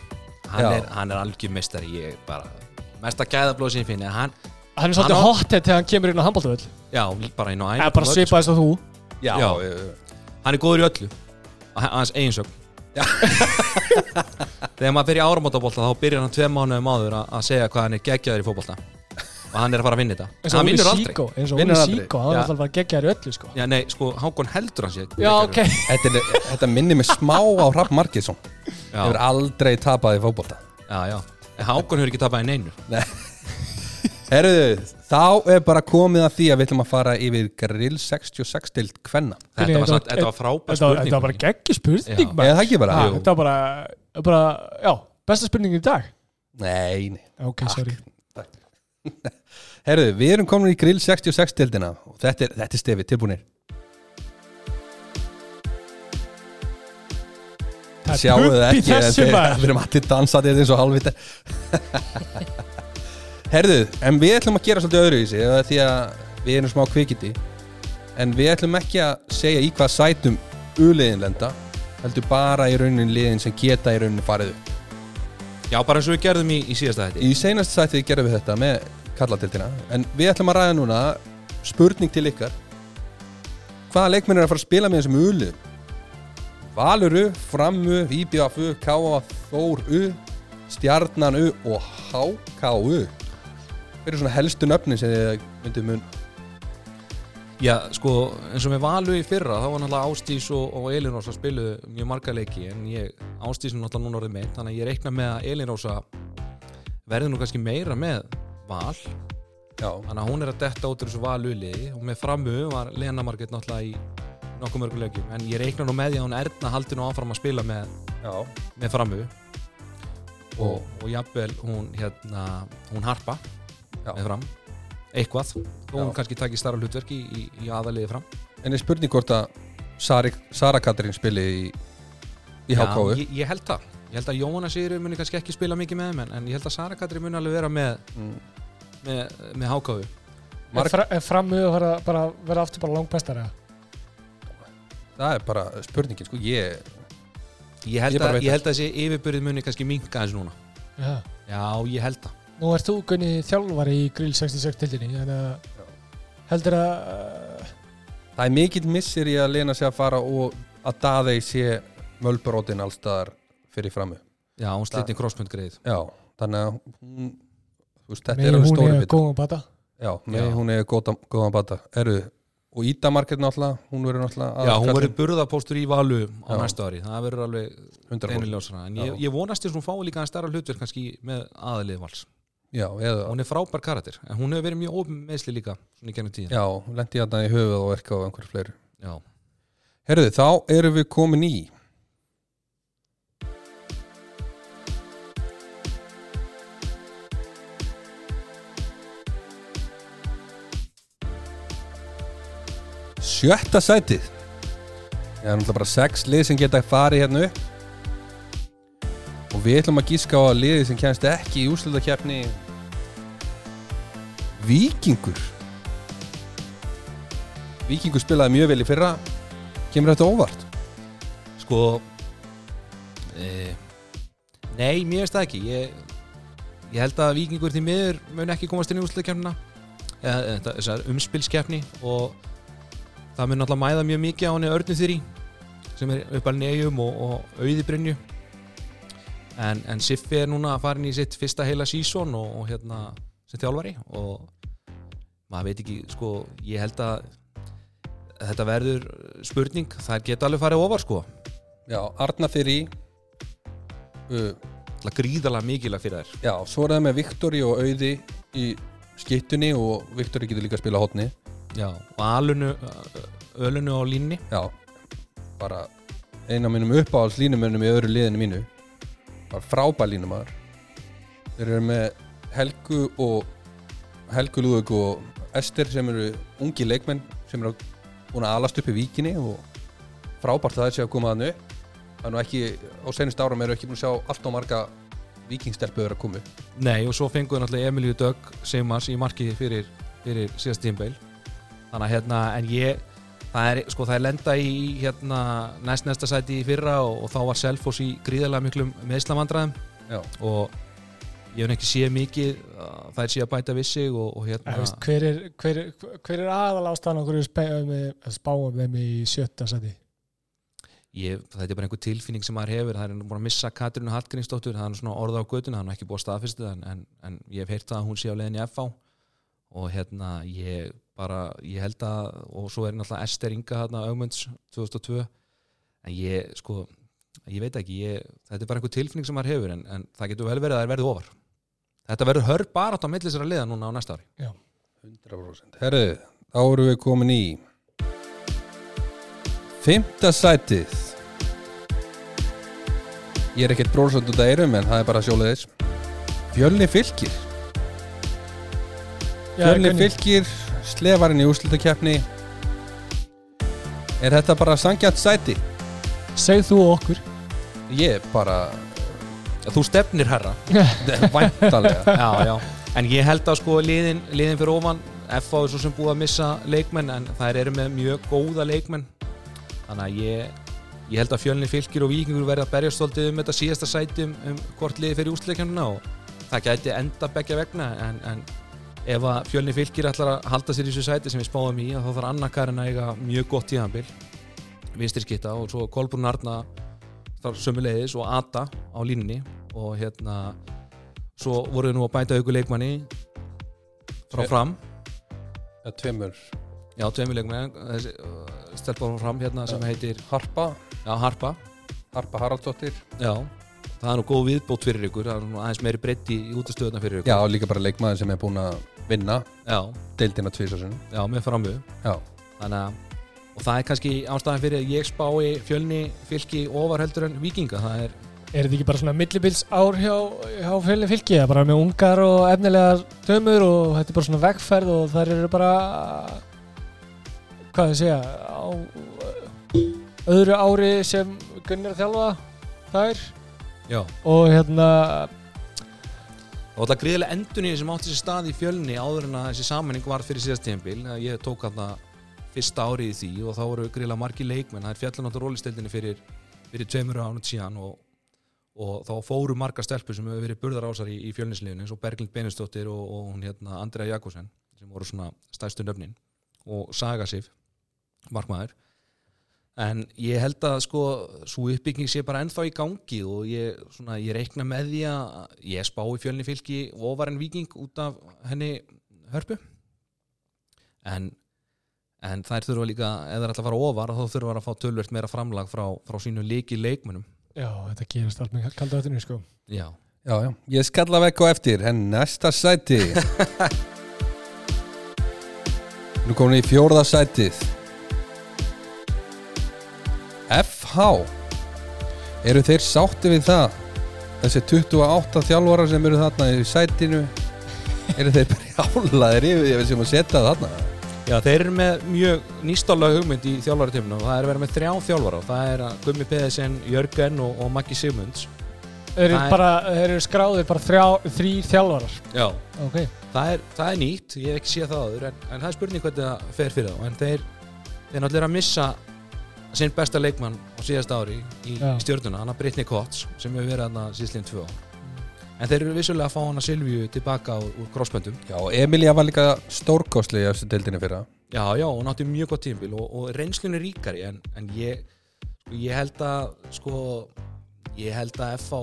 [SPEAKER 2] Hann
[SPEAKER 1] Já.
[SPEAKER 2] er, hann er algjör mestari ég bara, mesta gæðablóð sem ég finn en hann,
[SPEAKER 3] Hann er svolítið hothead þegar hann kemur inn á handbóltavöld
[SPEAKER 2] já, bara inn á æfingu
[SPEAKER 3] Eða bara svipaðist á þú.
[SPEAKER 1] Já,
[SPEAKER 2] Já. hann er góður í öllu. Að hans eiginsögn þegar maður byrja áramótabólta þá byrjar hann tveim mánuðum áður að, að segja hvað hann er geggjaður í fótbolta. Og hann er að fara að vinna
[SPEAKER 3] eins
[SPEAKER 2] þetta
[SPEAKER 3] og
[SPEAKER 2] hann vinnur aldrei.
[SPEAKER 3] eins og Óli
[SPEAKER 1] aldrei.
[SPEAKER 3] Síkó, hann er alltaf bara geggjaður í öllu sko.
[SPEAKER 2] Já, nei, sko, Hákon heldur hann sé
[SPEAKER 3] Já, ok.
[SPEAKER 1] Þetta, er, þetta minnir mig smá á Rapp Markinsson hefur aldrei tapað í fótbolta.
[SPEAKER 2] Já, já. En Hákon hefur ekki tapað í neinu
[SPEAKER 1] Herruðu, þá er bara komið að því að við ætlum að fara yfir grill 66 til kvenna.
[SPEAKER 2] Þetta var,
[SPEAKER 3] var-
[SPEAKER 2] samt, þetta var frábær
[SPEAKER 3] Þetta var-
[SPEAKER 2] spurning
[SPEAKER 3] þetta var bara geggju spurning maður.
[SPEAKER 1] Eða það ekki bara?
[SPEAKER 3] Ha,
[SPEAKER 2] Jú.
[SPEAKER 3] Þetta var bara, bara, já, besta spurning í dag.
[SPEAKER 1] Nei, nei.
[SPEAKER 3] Ok, sorry.
[SPEAKER 1] Herruðu, við erum komin í grill 66 tildina og þetta er, þetta er stefið, tilbúinir
[SPEAKER 3] Það er
[SPEAKER 1] Sjáu það
[SPEAKER 3] pubb í
[SPEAKER 1] ekki
[SPEAKER 3] þessu
[SPEAKER 1] þeir-
[SPEAKER 3] maður.
[SPEAKER 1] Við erum allir dansað eins og halvvita Herðu, en við ætlum að gera svolítið öðru í sig því að við erum smá kvikiti en við ætlum ekki að segja í hvað sætum uliðin lenda heldur bara í raunin liðin sem geta í raunin farið upp.
[SPEAKER 2] Já, bara eins og við gerðum í, í síðasta þetta
[SPEAKER 1] Í seinast sæti gerum við þetta með kallatildina en við ætlum að ræða núna spurning til ykkar. Hvaða leikmenn er að fara að spila með þessum uliðum? Valuru, Framu, IBFU, KA, Þór-U, Stjarnan-U og HKU Hver er svona helstu nöfnin sem þið myndum mun
[SPEAKER 2] Já, sko, eins og með Valu í fyrra þá var náttúrulega Ástís og, og Elin Rósa spiluðu mjög marga leiki en ég, Ástís er náttúrulega núna orðið meitt þannig að ég reikna með að Elin Rósa verði nú kannski meira með Val.
[SPEAKER 1] Já,
[SPEAKER 2] þannig að hún er að detta út úr þessu Valu liði og með framu var Lena Margrét náttúrulega í nokkuð mörgum leikjum en ég reikna nú með því að hún Erna haldi nú áfram að spila með, með framu og,
[SPEAKER 1] Og-
[SPEAKER 2] og jafnvel hún hérna, hún harpa. Með fram. Eitthvað, og hún kannski takir starra hlutverk í, í, í aðaliði fram.
[SPEAKER 1] En er spurning hvort að Sari, Sara Katrín spili í, í HKU
[SPEAKER 2] Já, ég, ég held það. Ég held að Jóhanna Sigurður muni kannski ekki spila mikið með þeim en, en ég held að Sara Katri muni alveg vera með,
[SPEAKER 1] mm.
[SPEAKER 2] með, með hákáðu
[SPEAKER 1] Marg-
[SPEAKER 3] Er, er framu að bara vera aftur bara langbestari
[SPEAKER 1] Það er bara spurningin sko, ég
[SPEAKER 2] Ég held,
[SPEAKER 1] Ég
[SPEAKER 2] að, ég held að þessi yfirbyrðið muni kannski minka eins núna.
[SPEAKER 3] Já.
[SPEAKER 2] Já, ég held það
[SPEAKER 3] Nú ert þú Gunni þjálfari í Grill 66 tildinni þannig að heldur að
[SPEAKER 1] Það er mikill missir í að lena sig að fara og að daðei sé mölbrótin allstaðar fyrir framu
[SPEAKER 2] Já, hún slitni crossmund greið
[SPEAKER 1] Já, þannig að hún þú veist, þetta er alveg
[SPEAKER 3] hún
[SPEAKER 1] stóri
[SPEAKER 3] er
[SPEAKER 1] bit
[SPEAKER 3] góðan bata.
[SPEAKER 1] Já, nei,
[SPEAKER 2] Já.
[SPEAKER 1] hún er góðan, góðan bata. Eru, og Ídamarkett náttúrulega hún verður náttúrulega
[SPEAKER 2] Já, hún verður burðapóstur í valu á
[SPEAKER 1] Já.
[SPEAKER 2] næsta ári. Það verður alveg
[SPEAKER 1] 100%.
[SPEAKER 2] einiljósara En ég, ég vonast þess að hún fái líka en starra hlutverk kannski með aðalið vals
[SPEAKER 1] Já, eða,
[SPEAKER 2] Hún er frábær karakter En hún hefur verið mjög ofn meðsli líka Svona í gennum tíðin
[SPEAKER 1] já, lendi hérna í höfuð og verka og einhverju fleiri.
[SPEAKER 2] Já.
[SPEAKER 1] Herðu, þá erum við komin í Sjötta sætið. Það er náttúrulega bara sex lið sem geta farið hérna upp og við ætlum að gíska á að liðið sem kemst ekki í úrslutakefni Víkingur. Víkingur spilaði mjög vel í fyrra. Kemur þetta óvart?
[SPEAKER 2] Sko e, Nei, mér veist það ekki. Ég, ég held að vikingur því miður mun ekki komast inn í þetta- þessar umspilskeppni og það mun alltaf mæða mjög mikið á henni örnu þyri sem er upp að neyjum og, og auði brynju en, en Siffi er núna að fara inn í sitt fyrsta heila sísón og, og hérna sem þjálfari og maður veit ekki, sko, ég held að þetta verður spurning, það geta alveg farið ofar sko.
[SPEAKER 1] Já, Arna fyrir uh,
[SPEAKER 2] Það er gríðalega mikilvæg fyrir þær.
[SPEAKER 1] Já, svo er það með Viktori og Auði í skittunni og Viktori getur líka að spila hotni
[SPEAKER 2] Já, og alunu, ölunu á línni
[SPEAKER 1] Já, bara eina af mínum uppáhalds línumönnum í öðru liðinu mínu bara frábær línumæður þeir eru með Helgu og Helgu Lúðug og Ester sem eru ungi leikmenn sem eru búin að alast upp í víkinni og frábært að það sé að koma þannig upp. Það er nú ekki, á senust árum eru ekki búin að sjá allt á marga vikingstelpuður að koma
[SPEAKER 2] Nei, og svo fenguðu náttúrulega Emilíu Dögg Seymars í marki fyrir, fyrir síðast tímbeil Þannig að hérna, en ég það er, sko, það er lenda í hérna næst næsta sæti í fyrra og, og þá var Selfoss í gríðalega miklum meðslamandræðum og ég hef ekki séð mikið að það er síðan að bæta við sig og, og hérna.
[SPEAKER 3] Veist, hver, er, hver, er, hver er aðal ástæðan okkur spáum þeim í sjötta seti
[SPEAKER 2] ég, þetta er bara einhver tilfinning sem maður hefur. Það er búin að missa Katrínu Hallgrímsdóttur. Það er svona orða á götuna, það er ekki búið að staðfyrstu en, en, en ég hef heyrt það að hún sé á leiðin í FH og hérna ég bara, ég held að og svo er náttúrulega Ester Inga hérna augmunds 2002 en ég sko, ég veit ekki ég, þetta er bara einhver tilfinning sem maður hefur en, en það getur vel verið að það er verið ofar. Þetta verður hörð bara átt á millis að liða núna á næsta ári.
[SPEAKER 1] 100% Herru, þá erum við komin í Fymta sætið. Ég er ekkert bróðsönd út af eirum en það er bara sjóliðis Fjölni fylgir Fjölni fylgir Slefarinn í úrslutakeppni Er þetta bara sangjant sæti?
[SPEAKER 3] Segð þú okkur.
[SPEAKER 1] Ég bara
[SPEAKER 2] þú stefnir herra.
[SPEAKER 1] Væntalega
[SPEAKER 2] já, já. en ég held að sko liðin, liðin fyrir ofan FA er svo sem búið að missa leikmenn en þær eru með mjög góða leikmenn. Þannig að ég, ég held að fjölnir fylgir og vikingur verða að berja stoltið um þetta síðasta sæti um, um hvort liði fyrir úsleikjarnina og það gæti enda begja vegna en, en ef að fjölnir fylgir ætlar að halda sér í þessu sæti sem við spáðum í þá þarf annakarinn að eiga mjög gott tíðanbil vinstri skitta og svo Kolbrún Arna þar sömuleiðis og Ada á línunni. Og hérna svo voru nú að bæta auku leikmanni frá fram.
[SPEAKER 1] Ja, Tveimur.
[SPEAKER 2] Já, tveimur leikmanni þessi, uh, stelpa frá fram hérna sem heitir
[SPEAKER 1] Harpa.
[SPEAKER 2] Já, Harpa.
[SPEAKER 1] Harpa Haraldsdóttir.
[SPEAKER 2] Já, það er nú góð viðbót fyrir ykkur það er nú aðeins meiri breytti í útastöðuna fyrir ykkur.
[SPEAKER 1] Já, líka bara leikmaður sem er búin að vinna
[SPEAKER 2] já,
[SPEAKER 1] deildina tvísasunum
[SPEAKER 2] já með framöðu
[SPEAKER 1] Já,
[SPEAKER 2] þannig að og það er kannski ástæðan fyrir að ég spái fjölni fylki ofar heldur en vikinga það er,
[SPEAKER 3] Er þetta ekki bara svona millibils ár hjá, hjá fjölni fylki? Eða bara með ungar og efnilegar dömur og þetta er bara svona vegferð og þær eru bara hvað ég segja á öðru ári sem Gunnar þjálfa þær
[SPEAKER 2] já.
[SPEAKER 3] Og hérna
[SPEAKER 2] það gríðilega endunni sem átti sér stað í fjölni áður en að þessi sammenning var fyrir síðast tíðanbíl ég tók hann fyrsta árið í því og þá voru gríðilega margi leikmenn. Það er fjallan áttur rólistildinni fyrir, fyrir tveimur ánum síðan og, og þá fóru marga stelpur sem hefur verið burðarásar í, í fjölnisliðinu eins og Berglind Benistóttir og, og hún hérna Andrea Jakobsen sem voru svona stærstu nöfnin. Og Saga Sif markmaður en ég held að sko svo uppbygging sé bara ennþá í gangi og ég, svona, ég reikna með því að ég spá í fjölni fylki ofar en viking út af henni hörpu. En, en þær þurfa líka ef þær ætla að fara ofar þá þurfa þær að fá tölvert meira framlag frá, frá sínu leiki leikmunum
[SPEAKER 3] já, þetta gerist allt með kalda öttinu sko.
[SPEAKER 2] Já,
[SPEAKER 1] já, já. Ég skalla vekk á eftir En næsta sæti. Nú komin í fjórða sætið FH Eru þeir sátti við það? Þessi 28 þjálfarar sem eru þarna í sætinu Eru þeir bara álaðir yfir því sem að setja það þarna?
[SPEAKER 2] Já þeir eru með mjög nýstálega hugmynd í þjálfaratöfnum og það er að vera með þrjá þjálfara og það er að Gummi Peðisen, Jörgen og, og Maggi Sigmunds.
[SPEAKER 3] Þeir eru,
[SPEAKER 2] er-
[SPEAKER 3] bara, þeir eru skráðir bara þrjá, þrý þjálfarar?
[SPEAKER 2] Já.
[SPEAKER 3] Ok,
[SPEAKER 2] það er, það er nýtt, ég hef ekki séð það áður en, en það er spurning hvernig það fer fyrir þá en þeir, þeir náttúrulega að missa sinn besta leikmann á síðasta ári í,
[SPEAKER 3] Já.
[SPEAKER 2] stjórnuna, hann að Brittany Kotts sem hefur verið hann að síðsliðin tvö ár. En þeir eru vissulega að fá hann að Silvíu tilbaka úr, úr crossböndum
[SPEAKER 1] Já, og Emilía var líka stórkostli í þessu deildinni fyrra.
[SPEAKER 2] Já, já, og nátti mjög gott tímbil og, og reynslunni ríkari en, en ég, sko, ég held að sko, ég held að FH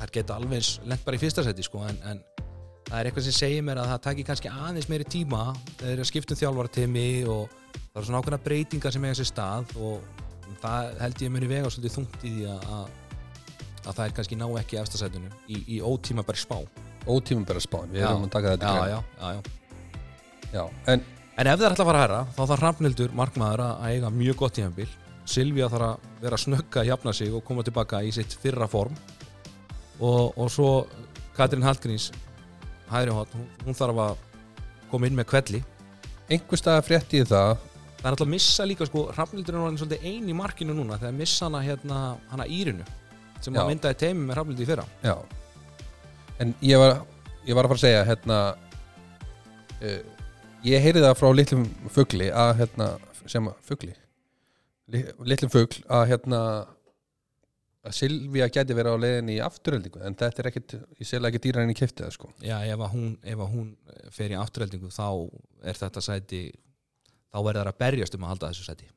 [SPEAKER 2] þær geta alveg eins lent bara í fyrsta seti sko, en, en það er eitthvað sem segir mér að það taki kannski aðeins meiri tíma þeir eru að skipta um þjálfarateimi og það eru svona ákveðna breytingar sem eiga sér stað og það held ég muni vega svolítið þungt í því að, að, að það er kannski ná ekki í efstasætunu í, í ótíma bara spá
[SPEAKER 1] Ótímum bara spáin, við erum að taka þetta
[SPEAKER 2] já, já, já, já.
[SPEAKER 1] já. En
[SPEAKER 2] En ef það ætla að fara að herra, þá þarf Hrafnildur markmaður að að eiga mjög gott tíðanbíl. Silvía þarf að vera að snögga, jafna sig og koma tilbaka í sitt fyrra form. Og, og svo Katrín Hallgríns, hægri hótt, hún, hún þarf að koma inn með kvelli.
[SPEAKER 1] einhver staðar frétti ég það
[SPEAKER 2] Það er alltaf að missa líka, sko, Hrafnildur er orðin svolítið ein í markinu núna þegar missa hana hérna, hana Írinu sem
[SPEAKER 1] Já.
[SPEAKER 2] að myndaði teimi með Hrafnildur í fyrra.
[SPEAKER 1] Já En ég var, ég var að fara að segja hérna uh, Ég heyrði það frá litlum fugli að hérna, sem að fugli Li- litlum fugl að hérna að Silvía gæti verið á leiðinni í afturöldingu en þetta er ekkit, ég selja ekki ég kefti það sko
[SPEAKER 2] Já, ef að hún, ef að hún fer í afturheldingu þá er þetta sæti þá verður það að berjast um að halda þessu sæti.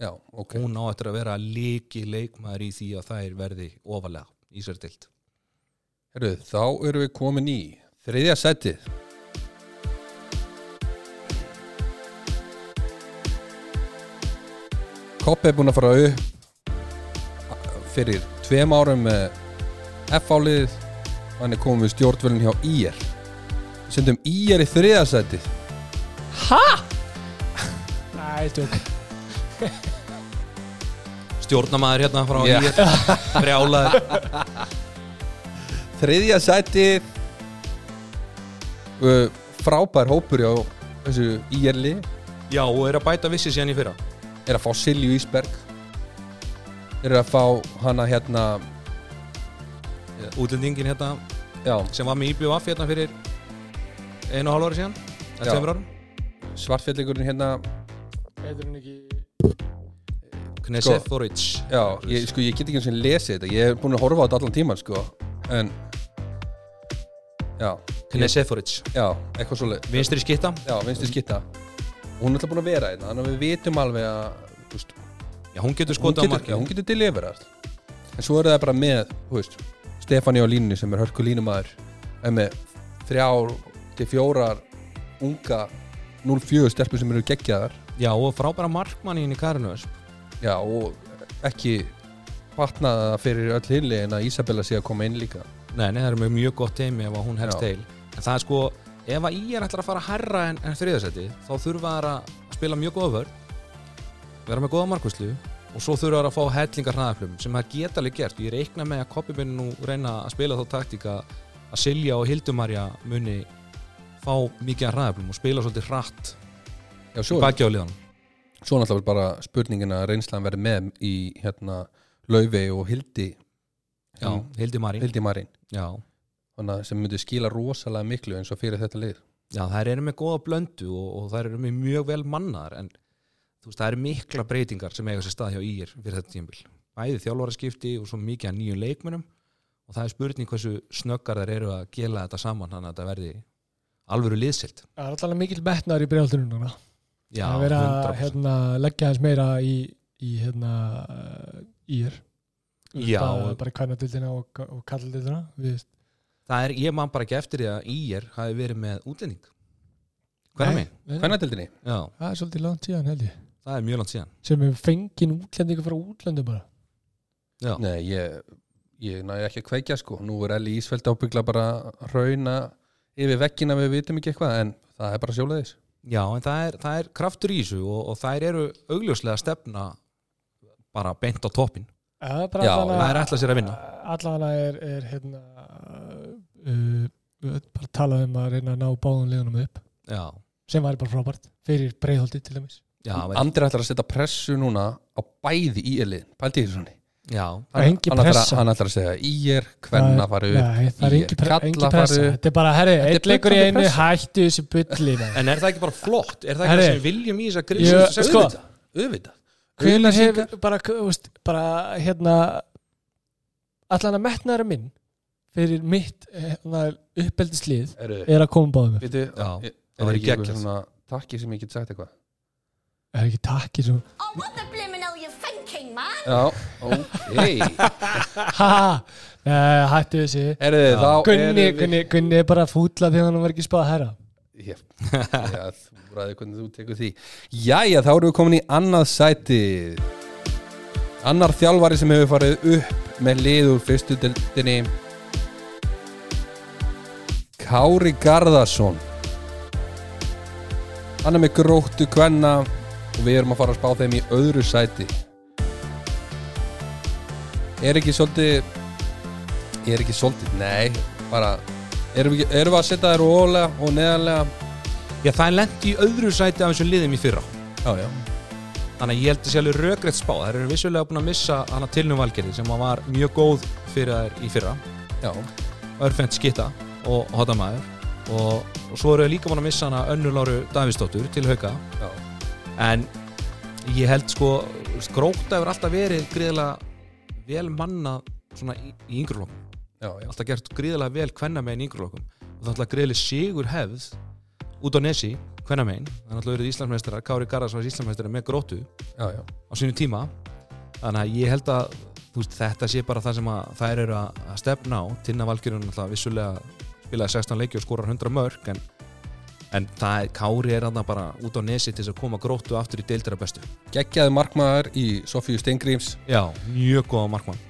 [SPEAKER 1] Já, ok.
[SPEAKER 2] Hún á eftir að vera líki leikmaður í því að þær verði ofalega í sér dild
[SPEAKER 1] Herru, þá erum við komin í þriðja setið Kopp er búinn að fara upp fyrir tveim árum með F-álið hann er komin við stjórnvölinn hjá IR Við sendum IR í þriðja setið
[SPEAKER 3] Næ, tjók
[SPEAKER 2] stjórnamaður hérna frá yeah. brjálaður.
[SPEAKER 1] Þriðja setið uh, frábær hópur hjá þessu IR-li
[SPEAKER 2] já og er að bæta vissi síðan í fyrra.
[SPEAKER 1] Er að fá Silju Ísberg. Er að fá hana hérna
[SPEAKER 2] útlendingin hérna
[SPEAKER 1] já,
[SPEAKER 2] sem var með IBF hérna fyrir einu og hálf ári síðan
[SPEAKER 1] svartfjalligurinn hérna
[SPEAKER 3] Heitir hún ekki
[SPEAKER 2] Kneseforic
[SPEAKER 1] já, ég, sko, ég get ekki eins og lesið þetta. Ég er búin að horfa á þetta allan tíman sko en já,
[SPEAKER 2] Kneseforic
[SPEAKER 1] já, eitthvað svoleið
[SPEAKER 2] vinstri skitta
[SPEAKER 1] já, vinstri skitta hún er alltaf búin að vera hérna þannig að við vitum alveg að þú veist,
[SPEAKER 2] já hún getur
[SPEAKER 1] hún,
[SPEAKER 2] skotað á
[SPEAKER 1] getur, já,
[SPEAKER 2] markið.
[SPEAKER 1] hún getur deliverast en svo er það bara með þú veist, Stefáni á línunni sem er hörku línumæður er með þrjár til fjórar unga 0-4 stelpur sem eru geggjaðar
[SPEAKER 2] já og frábæra markmannin í Karinu
[SPEAKER 1] Já, og ekki vatnaða fyrir öll hinli en að Ísabella sé að koma inn líka.
[SPEAKER 2] Nei, nei, það er með mjög gott teimi ef að hún helst til en það er sko, ef að ég er ætlar að fara herra en, en þriðasetti, þá þurfa þær að spila mjög góða vörn vera með góða markvæslu og svo þurfa þær að fá hellingar hraðaflum sem það geta alveg gert. Ég reikna með að Koppibinn nú reyna að spila þá taktíka að Silja og Hildumarja muni fá mikið af hraðaflum og spila svolítið hratt
[SPEAKER 1] Já, svo,
[SPEAKER 2] baki á liðanum
[SPEAKER 1] svo náttúrulega bara spurningin að reynslan verði með í hérna Laufey og Hildi.
[SPEAKER 2] Já, Hildimari
[SPEAKER 1] Hildi Marín.
[SPEAKER 2] Já,
[SPEAKER 1] þannig að sem myndi skila rosalega miklu eins og fyrir þetta lið.
[SPEAKER 2] Já, þær eru með góða blöndu og, og þær eru með mjög vel mannar en þú veist, það eru mikla breytingar sem eiga sér stað hjá ír fyrir þetta tímbil bæði þjálfaraskipti og svo mikið að nýjum leikmönum og það er spurning hversu snöggar þær eru að gela þetta saman þannig að þetta verði alvöru liðsilt
[SPEAKER 3] Það er alltaf mikil metnaður í breyaldunum núna
[SPEAKER 2] Já,
[SPEAKER 3] Það er verið að
[SPEAKER 2] 100%
[SPEAKER 3] hérna, leggja þess meira í, í hérna, ír bara, bara kvænadildina og, og kalldildina við,
[SPEAKER 2] Það er, ég man bara ekki eftir því að ír hafi verið með útlending. Hvernig
[SPEAKER 3] Nei,
[SPEAKER 2] megin?
[SPEAKER 3] nei,
[SPEAKER 1] Hvernig dildinni?
[SPEAKER 2] Já,
[SPEAKER 3] Það er svolítið langt síðan held ég.
[SPEAKER 2] Það er mjög langt síðan.
[SPEAKER 3] Sem er fengin útlendingu frá útlendum bara.
[SPEAKER 2] Já,
[SPEAKER 1] Nei, ég, ég næði ekki að kveikja sko. Nú er Elli Ísfeld ábyggla bara að rauna yfir veggina við vitum ekki eitthvað en það er bara sjóleðis
[SPEAKER 2] Já en það er, það er kraftur í þessu og, og þær eru augljóslega stefna bara beint á toppin
[SPEAKER 3] Það er bara
[SPEAKER 1] Já,
[SPEAKER 2] það er ætlað sér að vinna.
[SPEAKER 3] allavega er, er hérna uh, höfum bara talað um að reyna að ná báðum liðunum upp
[SPEAKER 2] Já,
[SPEAKER 3] sem væri bara frábært fyrir breiðholti til dæmis.
[SPEAKER 2] Já, veit-
[SPEAKER 1] Andri ætlar að setja pressu núna á bæði í Elli Pældi í þessu svona
[SPEAKER 2] já,
[SPEAKER 1] hann ætlar,
[SPEAKER 3] pressa.
[SPEAKER 1] að, hann ætlar að segja í er hvenna fara upp
[SPEAKER 3] Nei, það er
[SPEAKER 1] fara
[SPEAKER 3] pressa. Þetta er bara, herri,
[SPEAKER 1] er
[SPEAKER 3] eitt leikur í einu hættu þessu maður.
[SPEAKER 2] En er það ekki bara flott? Er það ekki það sem við viljum í þess að
[SPEAKER 3] Jú,
[SPEAKER 2] grísa?
[SPEAKER 3] sko,
[SPEAKER 1] auðvitað, Auglýsingar.
[SPEAKER 3] hefur bara, veist, bara hérna allan að metnaðara minn fyrir mitt hérna, uppeldislið er að koma báðum
[SPEAKER 1] er
[SPEAKER 2] það væri
[SPEAKER 1] ekki
[SPEAKER 2] geggjað.
[SPEAKER 1] svona takki sem ég get sagt eitthvað
[SPEAKER 3] Er ekki takkið svo
[SPEAKER 4] Man?
[SPEAKER 1] Já, ok.
[SPEAKER 3] Ha, nei, hættu þessi
[SPEAKER 1] Erðu þið, þá
[SPEAKER 3] Gunni,
[SPEAKER 1] erum við-
[SPEAKER 3] Gunni, Gunni er bara fútla því að hann var ekki spáð að herra.
[SPEAKER 1] Já, já, þú ræði hvernig þú tekur því. Jæja, þá erum við komin í annað sæti Annar þjálfari sem hefur farið upp með lið úr fyrstu deildinni. Kári Garðarsson. Hann er með gróttu kvenna og við erum að fara að spá þeim í öðru sæti Er ekki svolítið Er ekki svolítið, nei bara, erum við, erum við að setja þér ólega og neðanlega
[SPEAKER 2] Já, það er lent í öðru sæti af þessum liðum í fyrra.
[SPEAKER 1] Já, já.
[SPEAKER 2] Þannig að ég held að sé alveg rökrétt spá. Það eru vissulega búin að missa hana tilnum valgerði sem var mjög góð fyrir þær í fyrra.
[SPEAKER 1] Já,
[SPEAKER 2] Örfend Skitta og Hotamæður og, og svo eru þau líka búin að missa hana Önnur Láru Davíðsdóttur til hauka.
[SPEAKER 1] Já,
[SPEAKER 2] en ég held sko skrókta hefur alltaf verið gríðilega vel mannað svona í, í
[SPEAKER 1] já.
[SPEAKER 2] alltaf gert gríðilega vel hvenna með í yngreflokkum og það er alltaf gríðileg sigur hefð út á nesi hvenna megin, það er náttúrulega verið Íslandsmeistarar Kári Garðars var Íslandsmeistari með grótu
[SPEAKER 1] já, já.
[SPEAKER 2] á sínu tíma. Þannig að ég held að veist, þetta sé bara það sem að þær eru að að stefna á. Tinna Valgjörun alltaf vissulega spilaði 16 leiki og skorar 100 mörg en, en það er, Kári er þarna bara út á nesi til þess að koma gróttu aftur í deildra bestu
[SPEAKER 1] geggjaði markmaður í Sofíu Steingríms.
[SPEAKER 2] Já, mjög góða markmann.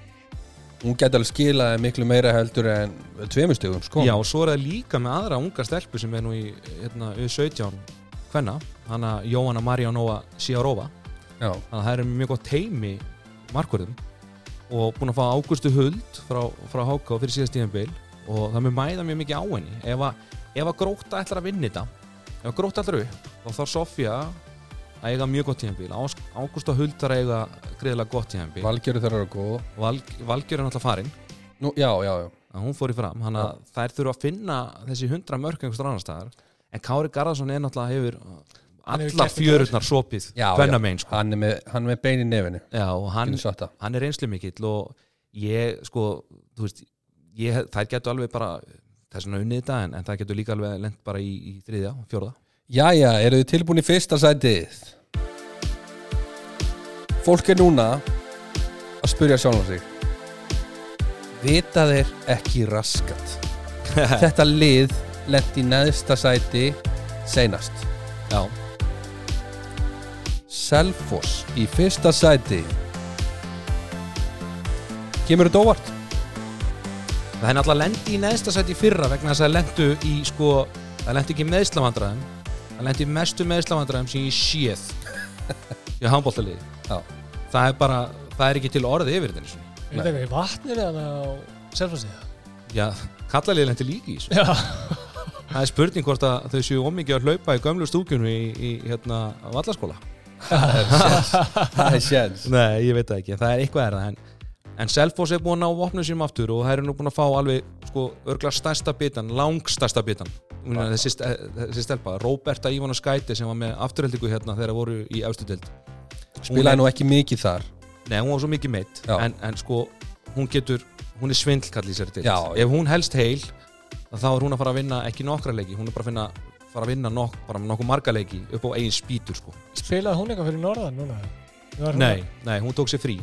[SPEAKER 1] Hún gæti alveg skilaði miklu meira heldur en tveimur stegum sko.
[SPEAKER 2] Já, og svo er það líka með aðra unga stelpu sem er nú í hérna, U17 hvenna, hana Jóhanna Marjanova Siarova það er mjög gott teimi markverðum og búin að fá Ágústu Huld frá, frá HK fyrir síðast tíðanbíl og það með mæða mjög mikið á henni. Ef að, ef að gróta ætlar að vinna þetta ef að gróta ætlar upp þá þarf Sofía að eiga mjög gott tíðanbíl Ágústa Huld þarf að eiga greiðilega gott tíðanbíl
[SPEAKER 1] valgjöru þeirra eru góð.
[SPEAKER 2] Val, Valgjör er náttúrulega farin.
[SPEAKER 1] Nú, já, já, já.
[SPEAKER 2] Að hún fór í fram hann að þær þurfa að finna þessi hundra mörg einhverstur annar staðar. En Kári Garðarsson er náttúrulega hefur
[SPEAKER 3] þetta
[SPEAKER 2] fjörurnar sopið megin sko.
[SPEAKER 1] hann er með, hann er með bein í nefinu.
[SPEAKER 2] Já, og hann, hann er reynslu mikill og ég, sko, þú veist ég, þær getur alveg bara þess vegna unnið þetta en, en það getur líka alveg lent bara í, í þriðja, fjórða
[SPEAKER 1] Jæja, eru þið tilbúin í fyrsta sætið? Fólk er núna að spyrja sjálfum sig Vita þeir ekki raskat? Þetta lið lent í neðsta sæti seinast
[SPEAKER 2] Já,
[SPEAKER 1] Selfoss í fyrsta sæti Kemur þetta óvart?
[SPEAKER 2] Það er náttúrulega lendi í neðsta sæti í fyrra vegna þess að lendu í, sko það lendi ekki meðslavandræðum það lendi mestu meðslavandræðum sem ég séð í handbóltalið það er bara, það er ekki til orðið yfir þetta.
[SPEAKER 3] Er eitthvað í vatnir eða á selfasíða?
[SPEAKER 2] Já, kallalið lendi líki í þessu Það er spurning hvort að þau séu ómikið að hlaupa í gömlu stúkjunu í, í hérna vallaskóla.
[SPEAKER 1] Það er séns
[SPEAKER 2] Nei, ég veit það ekki, það er eitthvað er það. En, en Selfoss er búin að ná vopnum sínum aftur og það eru nú búin að fá alveg, sko, örgla stærsta bitan, langstærsta bitan. Þessi, þessi stelpa, Róberta Ívana Skæti sem var með afturheldingu hérna þegar voru í efstu deild.
[SPEAKER 1] Spilaði nú ekki mikið þar
[SPEAKER 2] Nei, hún var svo mikið meitt, en, en sko, hún getur, hún er svindlkall í sér deild.
[SPEAKER 1] Já.
[SPEAKER 2] Ef hún helst heil, þá er hún að fara að vinna ekki nokkra leiki, hún er bara að finna fara að vinna nokk, bara nokkuð marga leiki upp á eigin spýtur sko.
[SPEAKER 3] spilaði hún eitthvað fyrir norðan núna?
[SPEAKER 2] Nei, nei, hún tók sér frí